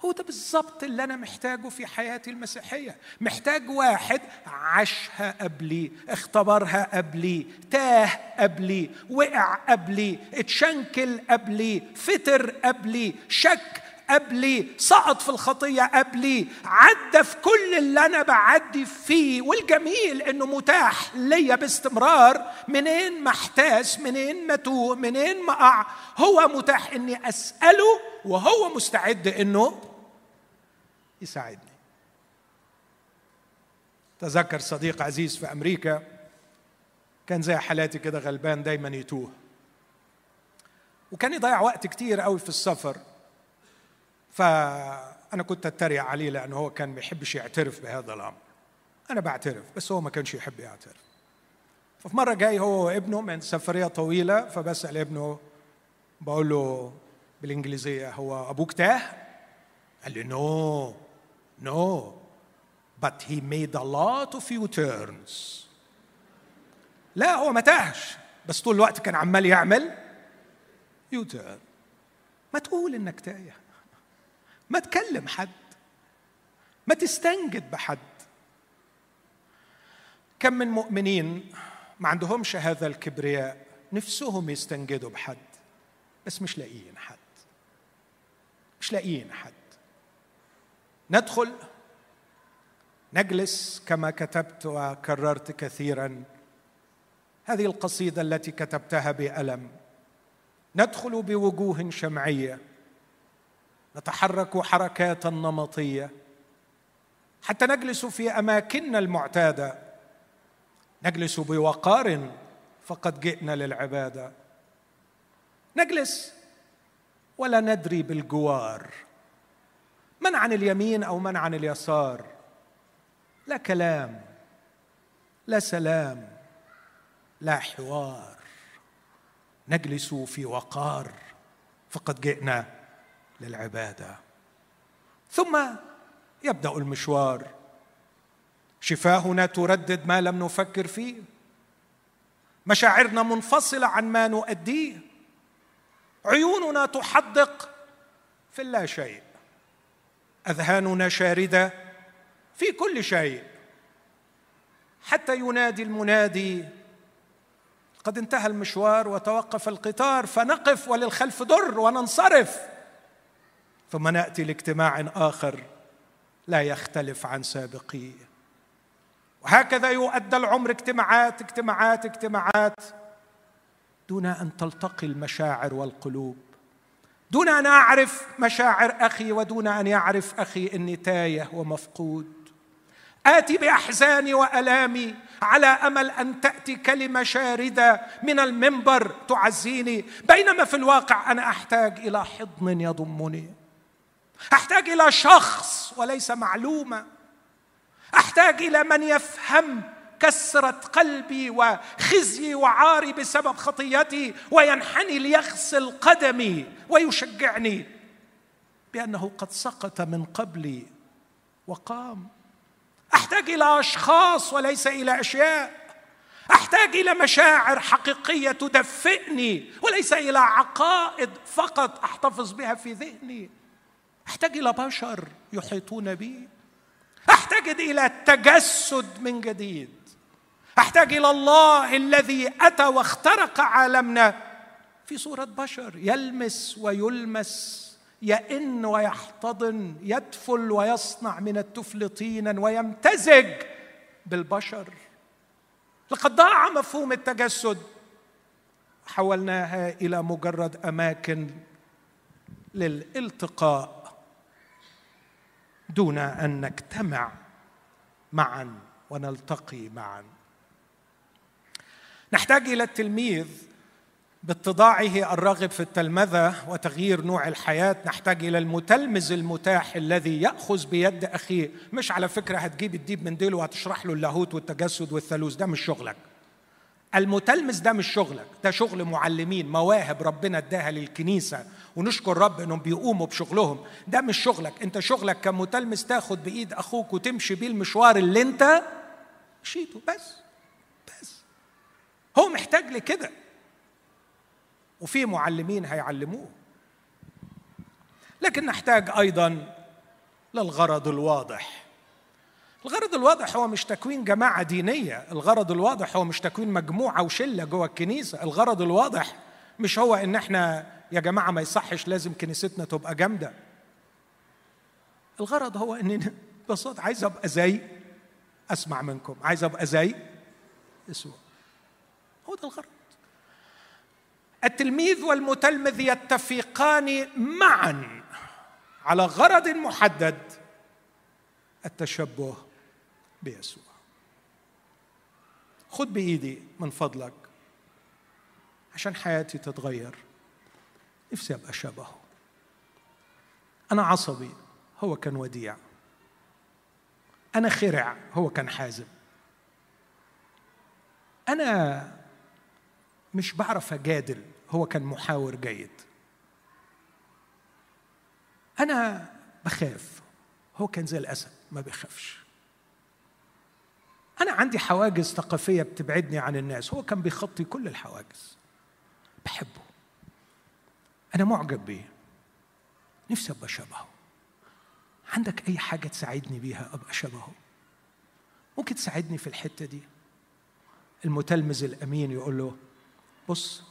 هو ده بالظبط اللي أنا محتاجه في حياتي المسيحية. محتاج واحد عاشها قبلي اختبرها قبلي تاه قبلي وقع قبلي اتشنكل قبلي فتر قبلي شك قبلي سقط في الخطية قبلي عدى في كل اللي أنا بعدي فيه. والجميل إنه متاح ليا باستمرار. منين ما احتاس منين ما توه منين ما أقع هو متاح إني أسأله وهو مستعد إنه يساعدني. تذكر صديق عزيز في أمريكا كان زي حالاتي كده غلبان دايما يتوه. وكان يضيع وقت كتير قوي في السفر. فأنا كنت أتريق عليه لأنه هو كان ما يحبش يعترف بهذا الأمر. أنا بعترف بس هو ما كانش يحب يعترف. ففي مرة جاي هو وابنه من سفرية طويلة فبسأل ابنه بقول له بالإنجليزية هو أبوك تاه؟ قال لي نو. نو but he made a lot of U-turns. لا هو ما تاهش بس طول الوقت كان عمال يعمل يوتيرن ما تقول إنك تايه. ما تكلم حد. ما تستنجد بحد. كم من مؤمنين ما عندهمش هذا الكبرياء نفسهم يستنجدوا بحد بس مش لاقيين حد. مش لاقيين حد. ندخل نجلس كما كتبت وكررت كثيرا. هذه القصيدة التي كتبتها بألم. ندخل بوجوه شمعية. نتحرك حركات نمطية. حتى نجلس في أماكننا المعتادة. نجلس بوقار فقد جئنا للعبادة. نجلس ولا ندري بالجوار. من عن اليمين أو من عن اليسار؟ لا كلام لا سلام لا حوار. نجلس في وقار فقد جئنا للعبادة. ثم يبدأ المشوار. شفاهنا تردد ما لم نفكر فيه. مشاعرنا منفصلة عن ما نؤديه. عيوننا تحدق في اللا شيء. أذهاننا شاردة في كل شيء. حتى ينادي المنادي قد انتهى المشوار وتوقف القطار فنقف وللخلف در وننصرف. ثم نأتي لاجتماع آخر لا يختلف عن سابقيه وهكذا يؤدى العمر اجتماعات اجتماعات اجتماعات دون أن تلتقي المشاعر والقلوب. دون أن أعرف مشاعر أخي ودون أن يعرف أخي إني تايه ومفقود. آتي بأحزاني وألامي على أمل أن تأتي كلمة شاردة من المنبر تعزيني. بينما في الواقع أنا أحتاج إلى حضن يضمني. أحتاج إلى شخص وليس معلومة. أحتاج إلى من يفهم كسرة قلبي وخزي وعاري بسبب خطيتي وينحني ليغسل قدمي ويشجعني بأنه قد سقط من قبلي وقام. أحتاج إلى أشخاص وليس إلى أشياء. أحتاج إلى مشاعر حقيقية تدفئني وليس إلى عقائد فقط أحتفظ بها في ذهني. أحتاج إلى بشر يحيطون بي. أحتاج إلى التجسد من جديد. أحتاج إلى الله الذي أتى واخترق عالمنا. في صورة بشر يلمس ويلمس يئن ويحتضن يدفل ويصنع من التفل طينا ويمتزج بالبشر. لقد ضاع مفهوم التجسد. حولناها إلى مجرد أماكن للالتقاء دون أن نجتمع معا ونلتقي معا. نحتاج إلى التلميذ باتضاعه الراغب في التلمذة وتغيير نوع الحياة. نحتاج إلى المتلمذ المتاح الذي يأخذ بيد أخيه. مش على فكرة هتجيب الديب من ديله وهتشرح له اللاهوت والتجسد والثالوث. ده مش شغلك. المتلمذ ده مش شغلك. ده شغل معلمين مواهب ربنا اداها للكنيسة. ونشكر رب إنهم بيقوموا بشغلهم. ده مش شغلك. أنت شغلك كمتلمذ تاخد بإيد أخوك وتمشي بيه المشوار اللي أنت مشيته. بس. هو محتاج لكده. وفي معلمين هيعلموه. لكن نحتاج أيضا للغرض الواضح. الغرض الواضح هو مش تكوين جماعة دينية. الغرض الواضح هو مش تكوين مجموعة وشلة جوه الكنيسة. الغرض الواضح مش هو إن إحنا يا جماعة ما يصحش لازم كنيستنا تبقى جامدة. الغرض هو إن ببساطة عايز أبقى زي أسمع منكم عايز أبقى زي يسوع. هو ده الغرض. التلميذ والمتلمذ يتفقان معا على غرض محدد التشبه بيسوع. خد بإيدي من فضلك عشان حياتي تتغير. نفسي أبقى شبهه. أنا عصبي هو كان وديع. أنا خرع هو كان حازم. أنا مش بعرف أجادل هو كان محاور جيد. أنا بخاف هو كان زي الأسد ما بيخافش. أنا عندي حواجز ثقافية بتبعدني عن الناس هو كان بيخطي كل الحواجز. بحبه. أنا معجب بيه. نفسي أبقى شبهه. عندك أي حاجة تساعدني بيها أبقى شبهه؟ ممكن تساعدني في الحتة دي؟ المتلمذ الأمين يقول له بص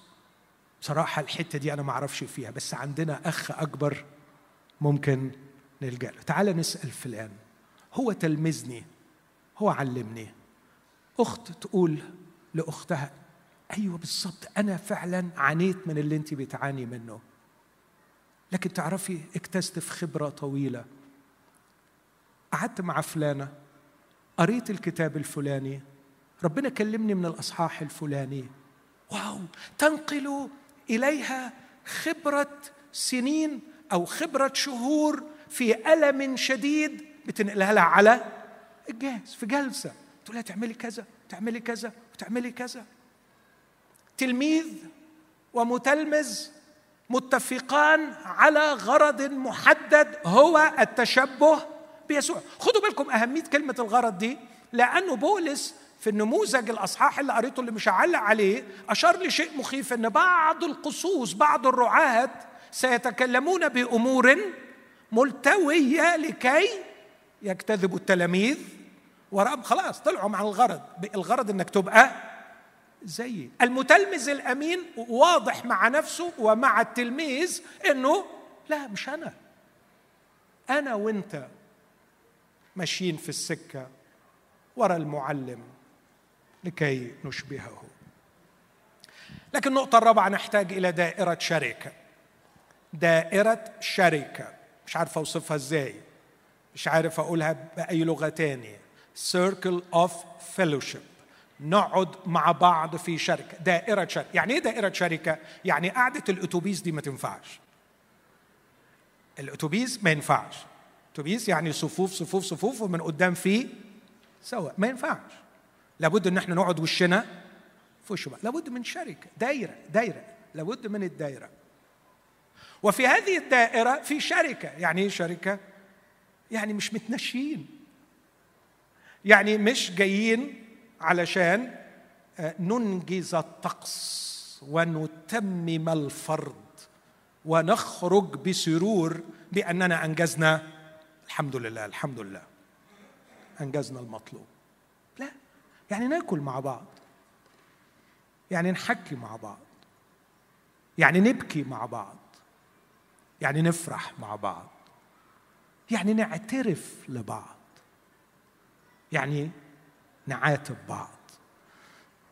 بصراحة الحتة دي أنا ما أعرفش فيها بس عندنا أخ أكبر ممكن نلجأ له. تعال نسأل فلان هو تلمذني هو علمني. أخت تقول لأختها أيوة بالظبط أنا فعلا عانيت من اللي أنت بتعاني منه. لكن تعرفي اكتست في خبرة طويلة. قعدت مع فلانة قريت الكتاب الفلاني. ربنا كلمني من الأصحاح الفلاني. واو تنقل إليها خبرة سنين أو خبرة شهور في ألم شديد بتنقلها لها على الجهاز في جلسة. تقول لها تعملي كذا تعملي كذا وتعملي كذا. تلميذ ومتلمذ متفقان على غرض محدد هو التشبه بيسوع. خدوا بالكم أهمية كلمة الغرض دي لأنه بولس في النموذج الأصحاح اللي قريته اللي مش هعلق عليه أشار لشيء مخيف إن بعض القصوص بعض الرعاة سيتكلمون بأمور ملتوية لكي يجتذبوا التلاميذ. وراء خلاص طلعوا مع الغرض. الغرض إنك تبقى زيي. المتلمذ الأمين واضح مع نفسه ومع التلميذ إنه لا مش أنا. أنا وأنت ماشيين في السكة ورا المعلم. لكي نشبهه. لكن النقطة الرابعة نحتاج إلى دائرة شركه دائرة شركه مش عارف أوصفها إزاي. مش عارف أقولها بأي لغة تانية. Circle of fellowship. نقعد مع بعض في شركة. دائرة شركه يعني إيه دائرة شركه يعني قعدة الأتوبيس دي ما تنفعش. الأتوبيس ما ينفعش. أتوبيس يعني صفوف صفوف صفوف ومن قدام فيه سوا ما ينفعش. لابد إن إحنا نقعد وشنا في وش لابد من شركة دايرة دايرة. لابد من الدايرة. وفي هذه الدائرة في شركة. يعني إيه شركة؟ يعني مش متنشيين يعني مش جايين علشان آه، ننجز الطقس ونتمم الفرض ونخرج بسرور بأننا أنجزنا. الحمد لله الحمد لله. أنجزنا المطلوب. لا. يعني ناكل مع بعض. يعني نحكي مع بعض. يعني نبكي مع بعض. يعني نفرح مع بعض. يعني نعترف لبعض. يعني نعاتب بعض.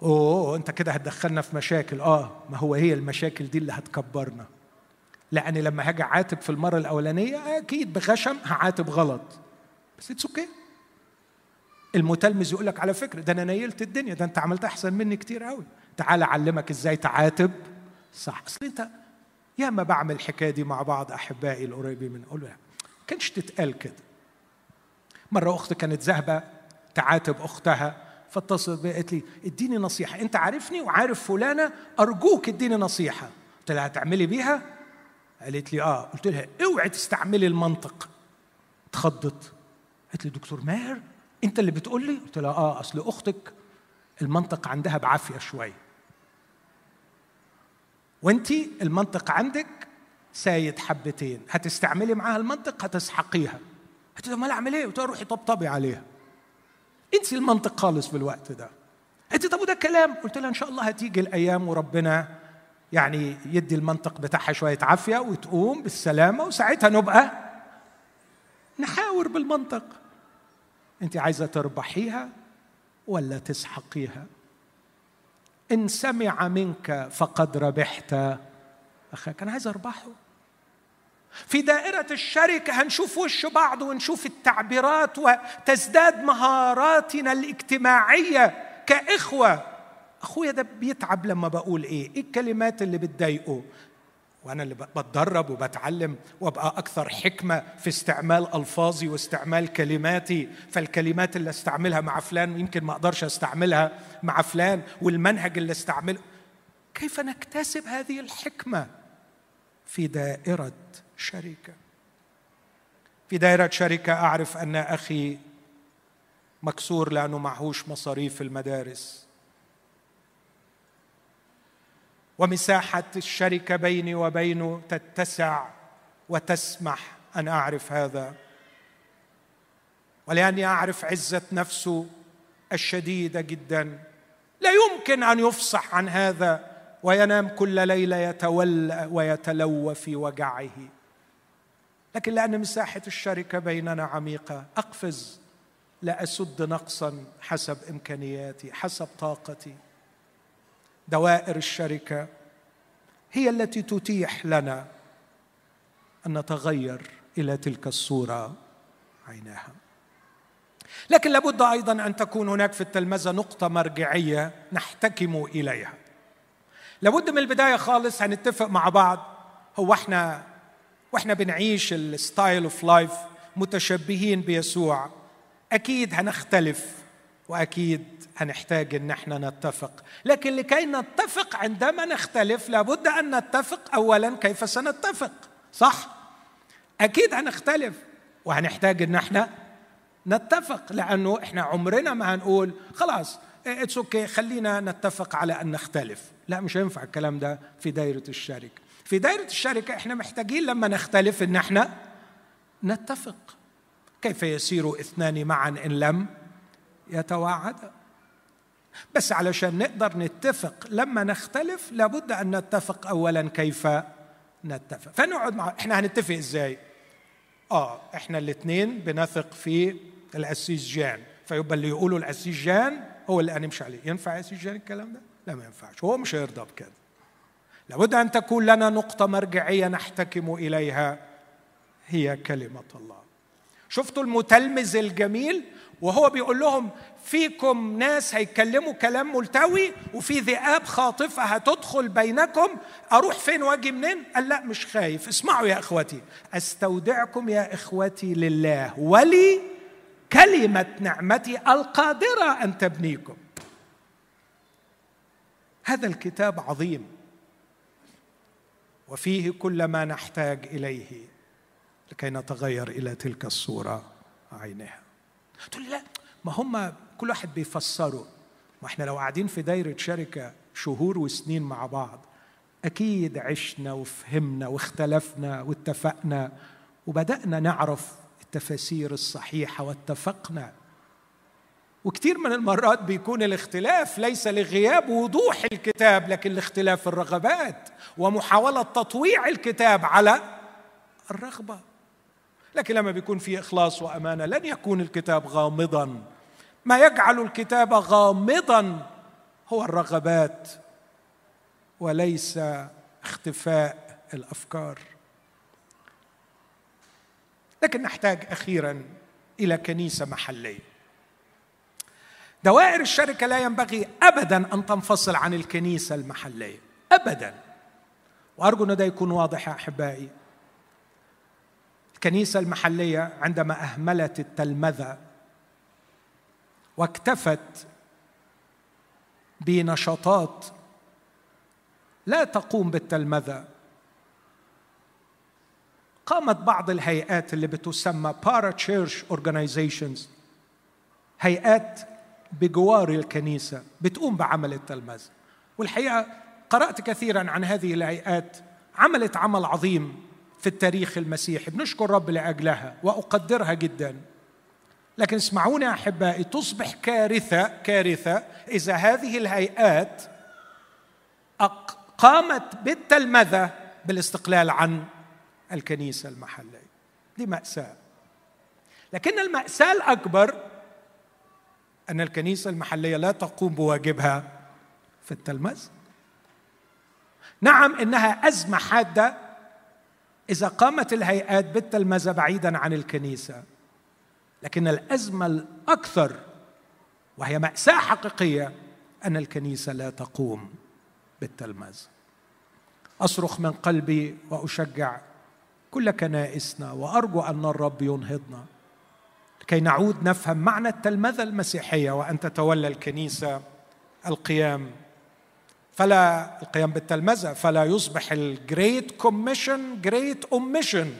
أوه أنت كده هتدخلنا في مشاكل. آه ما هو هي المشاكل دي اللي هتكبرنا. لأن لما هاجي أعاتب في المرة الأولانية أكيد بغشم هعاتب غلط. بس it's okay المتلمذ يقول لك على فكرة ده أنا نيلت الدنيا ده أنت عملت أحسن مني كتير قوي تعال أعلمك إزاي تعاتب. صح. أصل أنت ياما بعمل الحكاية دي مع بعض أحبائي القريبين من أقول له كانش تتقال كده. مرة أختي كانت ذاهبة تعاتب أختها فاتصلت بي قالت لي اديني نصيحة. أنت عارفني وعارف فلانة أرجوك اديني نصيحة. قلت لها هتعملي بيها؟ قالت لي آه. قلت لها اوعي تستعملي المنطق. اتخضت. قالت لي دكتور ماهر انت اللي بتقول لي قلت لها آه أصل أختك المنطق عندها بعافية شوية وانت المنطق عندك سايد حبتين. هتستعملي معاها المنطق هتسحقيها. قلت أمال أعمل إيه؟ قلت روحي طبطبي عليها. انسي المنطق خالص في الوقت ده. قلت طب وده كلام؟ قلت لها إن شاء الله هتيجي الأيام وربنا يعني يدي المنطق بتاعها شوية عافية وتقوم بالسلامة وساعتها نبقى نحاور بالمنطق. انت عايزة تربحيها ولا تسحقيها إن سمع منك فقد ربحت أخاك أنا عايز أربحه في دائرة الشركة هنشوف وش بعض ونشوف التعبيرات وتزداد مهاراتنا الاجتماعية كإخوة أخويا ده بيتعب لما بقول إيه؟ إيه الكلمات اللي بتضايقه؟ وأنا اللي بتدرب وبتعلم وأبقى أكثر حكمة في استعمال ألفاظي واستعمال كلماتي. فالكلمات اللي أستعملها مع فلان يمكن ما أقدرش أستعملها مع فلان والمنهج اللي استعمله كيف نكتسب هذه الحكمة؟ في دائرة شركة. في دائرة شركة أعرف أن أخي مكسور لأنه معهوش مصاريف المدارس. ومساحة الشركة بيني وبينه تتسع وتسمح أن أعرف هذا. ولأني أعرف عزة نفسه الشديدة جدا. لا يمكن أن يفصح عن هذا وينام كل ليلة يتولى ويتلوى في وجعه. لكن لأن مساحة الشركة بيننا عميقة أقفز. لا أسد نقصا حسب إمكانياتي حسب طاقتي. دوائر الشركة هي التي تتيح لنا أن نتغير إلى تلك الصورة عيناها. لكن لابد أيضا أن تكون هناك في التلمذة نقطة مرجعية نحتكم إليها. لابد من البداية خالص هنتفق مع بعض. هو إحنا وإحنا بنعيش ال style of life متشبهين بيسوع. أكيد هنختلف وأكيد هنحتاج إن إحنا نتفق. لكن لكي نتفق عندما نختلف لابد أن نتفق اولا كيف سنتفق صح؟ أكيد هنختلف وهنحتاج إن إحنا نتفق لأنه إحنا عمرنا ما هنقول خلاص it's okay خلينا نتفق على أن نختلف. لا مش هينفع الكلام ده في دايرة الشركة. في دائرة الشركة إحنا محتاجين لما نختلف إن إحنا نتفق. كيف يسير اثنان معا إن لم يتوعدا بس علشان نقدر نتفق لما نختلف لابد أن نتفق اولا كيف نتفق. فنقعد مع إحنا هنتفق إزاي؟ آه إحنا الاثنين بنثق في الأسيس جان. فيبقى اللي يقوله الأسيس جان هو اللي هنمشي عليه. ينفع يا أسيس جان الكلام ده؟ لا ما ينفعش. هو مش هيرضى بكده. لابد أن تكون لنا نقطة مرجعية نحتكم إليها. هي كلمة الله. شفتوا المتلمذ الجميل؟ وهو بيقول لهم فيكم ناس هيتكلموا كلام ملتوي وفي ذئاب خاطفة هتدخل بينكم أروح فين وأجي منين؟ قال لا مش خايف اسمعوا يا إخوتي أستودعكم يا إخوتي لله ولي كلمة نعمتي القادرة أن تبنيكم. هذا الكتاب عظيم وفيه كل ما نحتاج إليه لكي نتغير إلى تلك الصورة عينها. تقول لي لا ما هم كل واحد بيفسره. ما إحنا لو قاعدين في دايرة شركة شهور وسنين مع بعض أكيد عشنا وفهمنا واختلفنا واتفقنا وبدأنا نعرف التفاسير الصحيحة واتفقنا. وكثير من المرات بيكون الاختلاف ليس لغياب وضوح الكتاب لكن لاختلاف الرغبات ومحاولة تطويع الكتاب على الرغبة. لكن لما بيكون في إخلاص وأمانة لن يكون الكتاب غامضا. ما يجعل الكتاب غامضا هو الرغبات وليس اختفاء الأفكار. لكن نحتاج أخيرا إلى كنيسة محلية. دوائر الشركة لا ينبغي ابدا أن تنفصل عن الكنيسة المحلية. ابدا. وأرجو أن ده يكون واضح يا أحبائي. الكنيسه المحلية عندما أهملت التلمذة واكتفت بنشاطات لا تقوم بالتلمذة قامت بعض الهيئات اللي بتسمى بارا تشيرش اورجانيزيشنز هيئات بجوار الكنيسة بتقوم بعمل التلمذة. والحقيقة قرأت كثيرا عن هذه الهيئات عملت عمل عظيم. في التاريخ المسيحي بنشكر رب لأجلها وأقدرها جدا. لكن اسمعوني أحبائي تصبح كارثة كارثة إذا هذه الهيئات قامت بالتلمذة بالاستقلال عن الكنيسة المحلية. دي مأساة. لكن المأساة الأكبر أن الكنيسة المحلية لا تقوم بواجبها في التلمذة. نعم إنها أزمة حادة إذا قامت الهيئات بالتلمذه بعيدا عن الكنيسة لكن الأزمة الأكثر وهي مأساة حقيقية أن الكنيسة لا تقوم بالتلمذه أصرخ من قلبي وأشجع كل كنائسنا وأرجو أن الرب ينهضنا لكي نعود نفهم معنى التلمذة المسيحية وأن تتولى الكنيسة القيام فلا القيام بالتلمذة فلا يصبح ال great commission great omission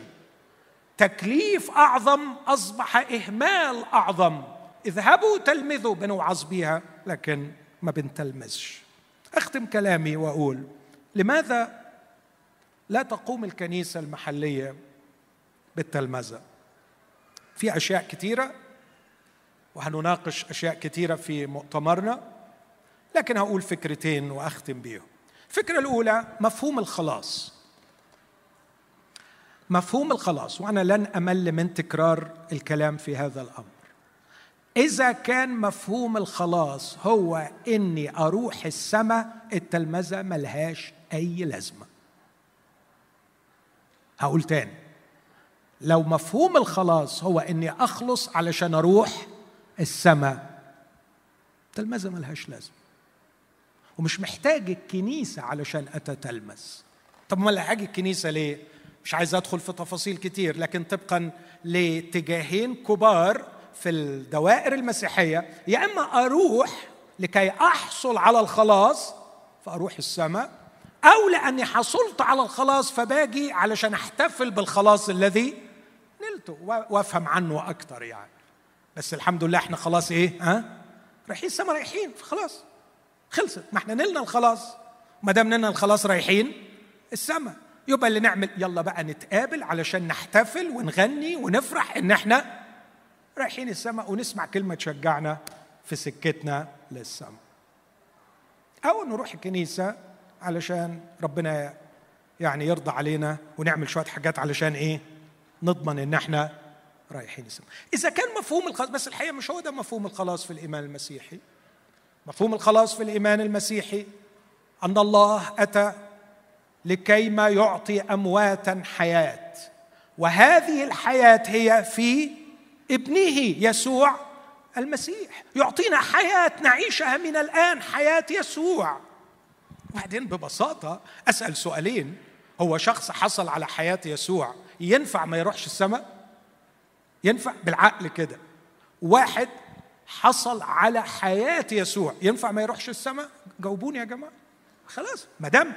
تكليف أعظم أصبح إهمال أعظم. اذهبوا تلمذوا بنوعظ بيها لكن ما بنتلمذش. أختم كلامي وأقول لماذا لا تقوم الكنيسة المحلية بالتلمذة؟ في أشياء كثيرة وهنناقش أشياء كثيرة في مؤتمرنا. لكن هقول فكرتين وأختم بيهم. الفكرة الأولى مفهوم الخلاص. مفهوم الخلاص وأنا لن أمل من تكرار الكلام في هذا الأمر. إذا كان مفهوم الخلاص هو إني أروح السماء التلمذة ملهاش أي لازمة. هقول تاني. لو مفهوم الخلاص هو إني أخلص علشان أروح السماء التلمذة ملهاش لازمة. ومش محتاج الكنيسة علشان اتتلمذ طب ما هاجي الكنيسة ليه؟ مش عايز أدخل في تفاصيل كتير لكن طبقا لاتجاهين كبار في الدوائر المسيحية يا إما أروح لكي أحصل على الخلاص فأروح السماء أو لأني حصلت على الخلاص فباجي علشان أحتفل بالخلاص الذي نلته وأفهم عنه أكتر يعني. بس الحمد لله إحنا خلاص إيه؟ ها؟ رايحين السماء رايحين خلاص. خلصت. ما إحنا نلنا الخلاص. ما دام نلنا الخلاص رايحين السماء يبقى اللي نعمل يلا بقى نتقابل علشان نحتفل ونغني ونفرح إن إحنا رايحين السماء ونسمع كلمة تشجعنا في سكتنا للسماء أو نروح الكنيسة علشان ربنا يعني يرضى علينا ونعمل شوية حاجات علشان إيه؟ نضمن إن إحنا رايحين السماء إذا كان مفهوم الخلاص بس الحقيقة مش هو ده مفهوم الخلاص في الإيمان المسيحي. مفهوم الخلاص في الإيمان المسيحي؟ أن الله أتى لكي ما يعطي امواتا حياة. وهذه الحياة هي في ابنه يسوع المسيح. يعطينا حياة نعيشها من الآن حياة يسوع. وبعدين ببساطة أسأل سؤالين. هو شخص حصل على حياة يسوع ينفع ما يروحش السماء؟ ينفع؟ بالعقل كده. واحد حصل على حياة يسوع. ينفع ما يروحش السماء؟ جاوبوني يا جماعة. خلاص ما دام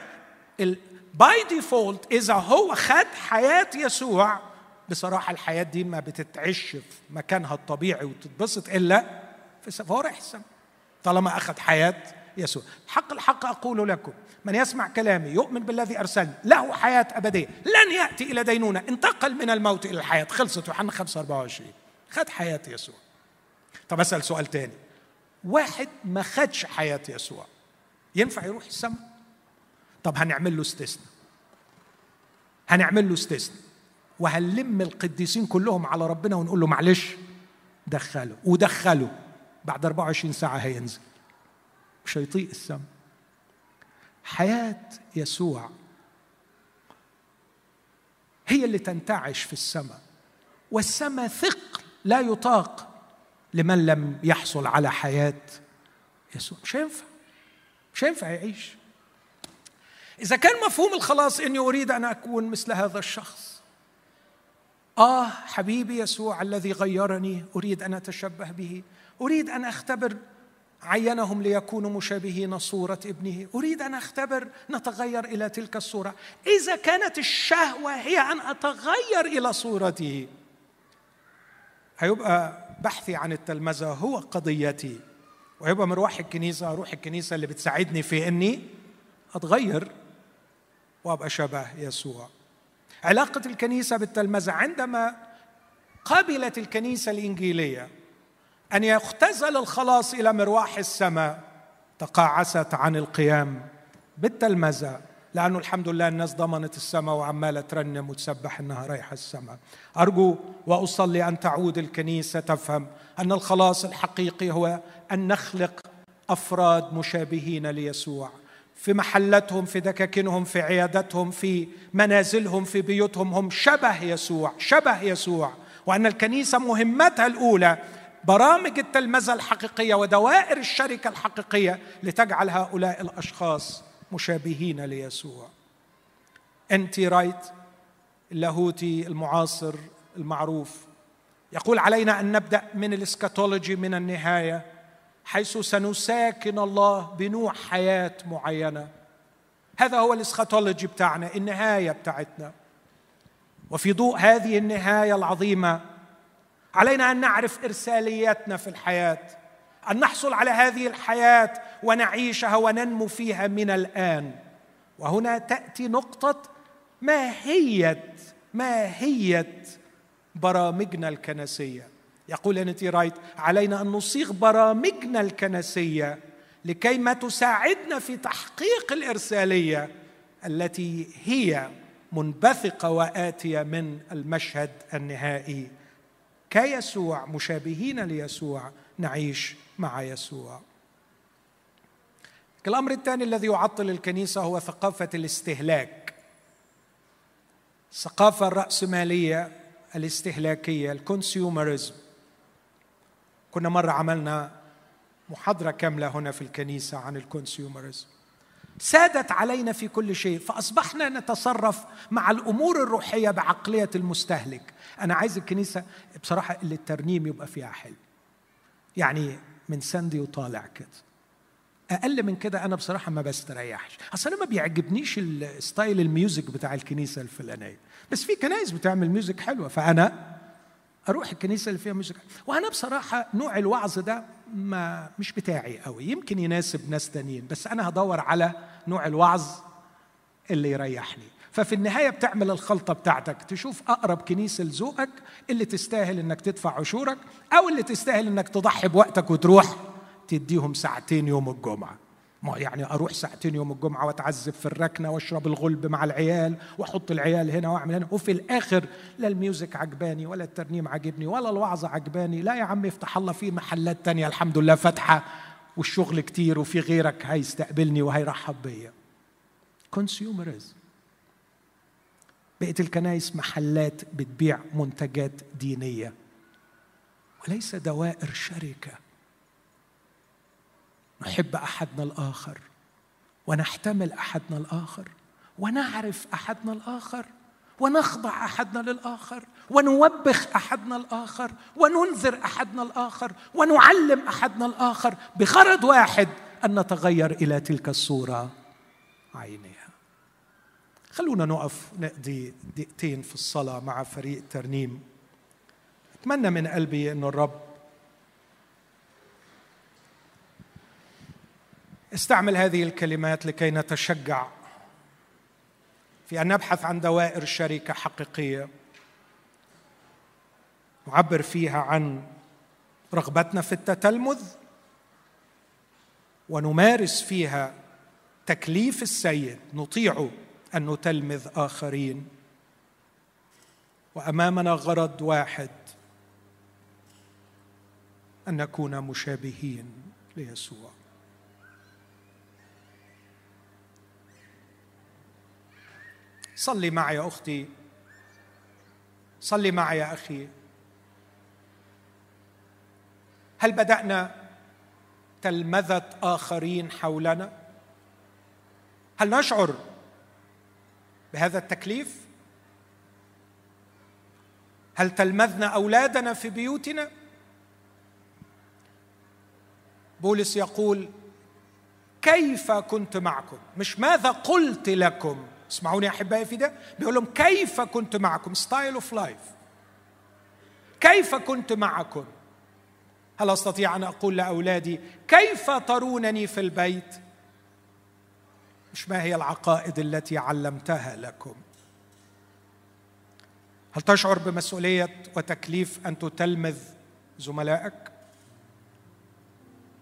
by default إذا هو خد حياة يسوع بصراحة الحياة دي ما بتتعش في مكانها الطبيعي وتتبسط إلا في فهو رايح السماء طالما أخذ حياة يسوع. حق الحق أقول لكم من يسمع كلامي يؤمن بالذي أرسلني له حياة أبدية لن يأتي إلى دينونة انتقل من الموت إلى الحياة. خلصت يوحنا 5 24 خد حياة يسوع. طب أسأل سؤال تاني. واحد ما خدش حياة يسوع ينفع يروح السماء؟ طب هنعمل له استثناء. هنعمل له استثناء. وهنلم القديسين كلهم على ربنا ونقول له معلش دخله. ودخله. بعد 24 ساعة هينزل. مش هيطيق السماء. حياة يسوع هي اللي تنتعش في السماء. والسماء ثقل لا يطاق. لمن لم يحصل على حياة يسوع. مش هينفع. مش هينفع يعيش. إذا كان مفهوم الخلاص إني أريد أن أكون مثل هذا الشخص. آه حبيبي يسوع الذي غيرني أريد أن أتشبه به. أريد أن أختبر عينهم ليكونوا مشابهين صورة ابنه. أريد أن أختبر نتغير إلى تلك الصورة. إذا كانت الشهوة هي أن أتغير إلى صورته هيبقى بحثي عن التلمذة هو قضيتي. ويبقى مروح الكنيسة أروح الكنيسة اللي بتساعدني في إني أتغير وأبقى شبه يسوع. علاقة الكنيسة بالتلمذة عندما قبلت الكنيسة الإنجيلية أن يختزل الخلاص إلى مروح السماء تقاعست عن القيام بالتلمذة. لأنه الحمد لله الناس ضمنت السماء وعمالة ترنم وتسبح إنها رايحة السماء. أرجو وأصلي أن تعود الكنيسة تفهم أن الخلاص الحقيقي هو أن نخلق أفراد مشابهين ليسوع. في محلتهم في دكاكينهم في عيادتهم في منازلهم في بيوتهم هم شبه يسوع شبه يسوع. وأن الكنيسة مهمتها الأولى برامج التلمذة الحقيقية ودوائر الشركة الحقيقية لتجعل هؤلاء الأشخاص مشابهين ليسوع. أنت رايت اللاهوتي المعاصر المعروف يقول علينا أن نبدأ من الإسكاتولوجي من النهاية حيث سنساكن الله بنوع حياة معينة. هذا هو الإسكاتولوجي بتاعنا النهاية بتاعتنا. وفي ضوء هذه النهاية العظيمة علينا أن نعرف ارساليتنا في الحياة. أن نحصل على هذه الحياة ونعيشها وننمو فيها من الآن. وهنا تأتي نقطة ماهيه ماهية برامجنا الكنسية. يقول انتي رايت علينا أن نصيغ برامجنا الكنسية لكي ما تساعدنا في تحقيق الإرسالية التي هي منبثقة وآتية من المشهد النهائي. كيسوع مشابهين ليسوع نعيش مع يسوع. الأمر الثاني الذي يعطل الكنيسة هو ثقافة الاستهلاك. الثقافه الرأسمالية الاستهلاكية الكونسيومرزم كنا مرة عملنا محاضرة كاملة هنا في الكنيسة عن الكونسيومرزم سادت علينا في كل شيء فأصبحنا نتصرف مع الأمور الروحية بعقلية المستهلك. أنا عايز الكنيسة بصراحة اللي الترنيم يبقى فيها حلو. يعني من ساندي وطالع كده. أقل من كده أنا بصراحة ما بستريحش. أصل أنا ما بيعجبنيش ال style ال music بتاع الكنيسة الفلانية. بس في كنايس بتعمل music حلوة فأنا أروح الكنيسة اللي فيها music وأنا بصراحة نوع الوعظ ده ما مش بتاعي قوي يمكن يناسب ناس تانيين بس أنا هدور على نوع الوعظ اللي يريحني. ففي النهاية بتعمل الخلطة بتاعتك تشوف أقرب كنيسة لذوقك اللي تستاهل إنك تدفع عشورك أو اللي تستاهل إنك تضحي بوقتك وتروح تديهم ساعتين يوم الجمعة. ما يعني أروح ساعتين يوم الجمعة وأتعذب في الركنة وأشرب الغلب مع العيال وأحط العيال هنا وأعمل هنا وفي الآخر لا ال music عجباني ولا الترنيم عجبني ولا الوعظه عجباني لا يا عم يفتح الله في محلات تانية الحمد لله فاتحة والشغل كتير وفي غيرك هيستقبلني وهيرحب بيا. consumers بقت الكنائس محلات بتبيع منتجات دينية. وليس دوائر شركة. نحب أحدنا الآخر. ونحتمل أحدنا الآخر. ونعرف أحدنا الآخر. ونخضع أحدنا للآخر. ونوبخ أحدنا الآخر. وننذر أحدنا الآخر. ونعلم أحدنا الآخر. بغرض واحد أن نتغير إلى تلك الصورة. عينها خلونا نقف نقضي دقيقتين في الصلاة مع فريق الترنيم. أتمنى من قلبي ان الرب استعمل هذه الكلمات لكي نتشجع في أن نبحث عن دوائر شركه حقيقية نعبر فيها عن رغبتنا في التتلمذ ونمارس فيها تكليف السيد نطيع أن نتلمذ آخرين. وأمامنا غرض واحد أن نكون مشابهين ليسوع. صلي معي يا أختي. صلي معي يا أخي. هل بدأنا تلمذة آخرين حولنا؟ هل نشعر بهذا التكليف؟ هل تلمذنا أولادنا في بيوتنا؟ بولس يقول كيف كنت معكم؟ مش ماذا قلت لكم؟ اسمعوني أحبائي في ده. بيقول لهم كيف كنت معكم؟ style of life كيف كنت معكم؟ هل أستطيع أن أقول لأولادي كيف ترونني في البيت؟ مش ما هي العقائد التي علمتها لكم؟ هل تشعر بمسؤولية وتكليف أن تتلمذ زملائك؟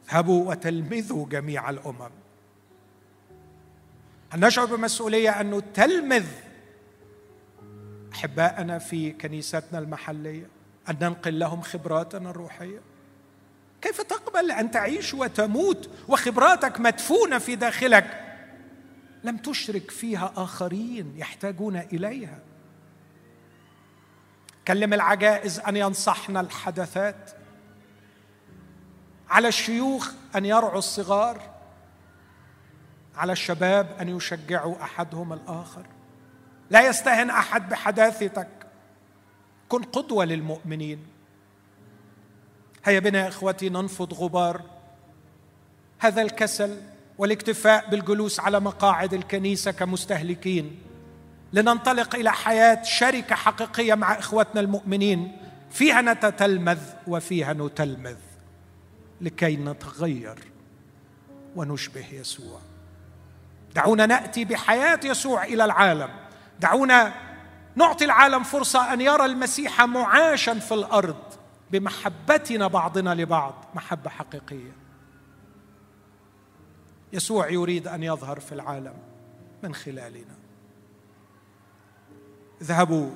اذهبوا وتلمذوا جميع الأمم. هل نشعر بمسؤولية أن نتلمذ أحباءنا في كنيستنا المحلية أن ننقل لهم خبراتنا الروحية؟ كيف تقبل أن تعيش وتموت وخبراتك مدفونة في داخلك لم تشرك فيها آخرين يحتاجون إليها. كلم العجائز أن ينصحن الحدثات. على الشيوخ أن يرعوا الصغار. على الشباب أن يشجعوا أحدهم الآخر. لا يستهن أحد بحداثتك. كن قدوة للمؤمنين. هيا بنا يا إخوتي ننفض غبار. هذا الكسل والاكتفاء بالجلوس على مقاعد الكنيسة كمستهلكين. لننطلق إلى حياة شركة حقيقية مع إخوتنا المؤمنين. فيها نتتلمذ وفيها نتلمذ لكي نتغير ونشبه يسوع. دعونا نأتي بحياة يسوع إلى العالم. دعونا نعطي العالم فرصة أن يرى المسيح معاشا في الأرض بمحبتنا بعضنا لبعض محبة حقيقية. يسوع يريد أن يظهر في العالم من خلالنا. اذهبوا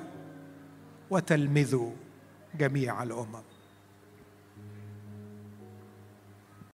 وتلمذوا جميع الأمم.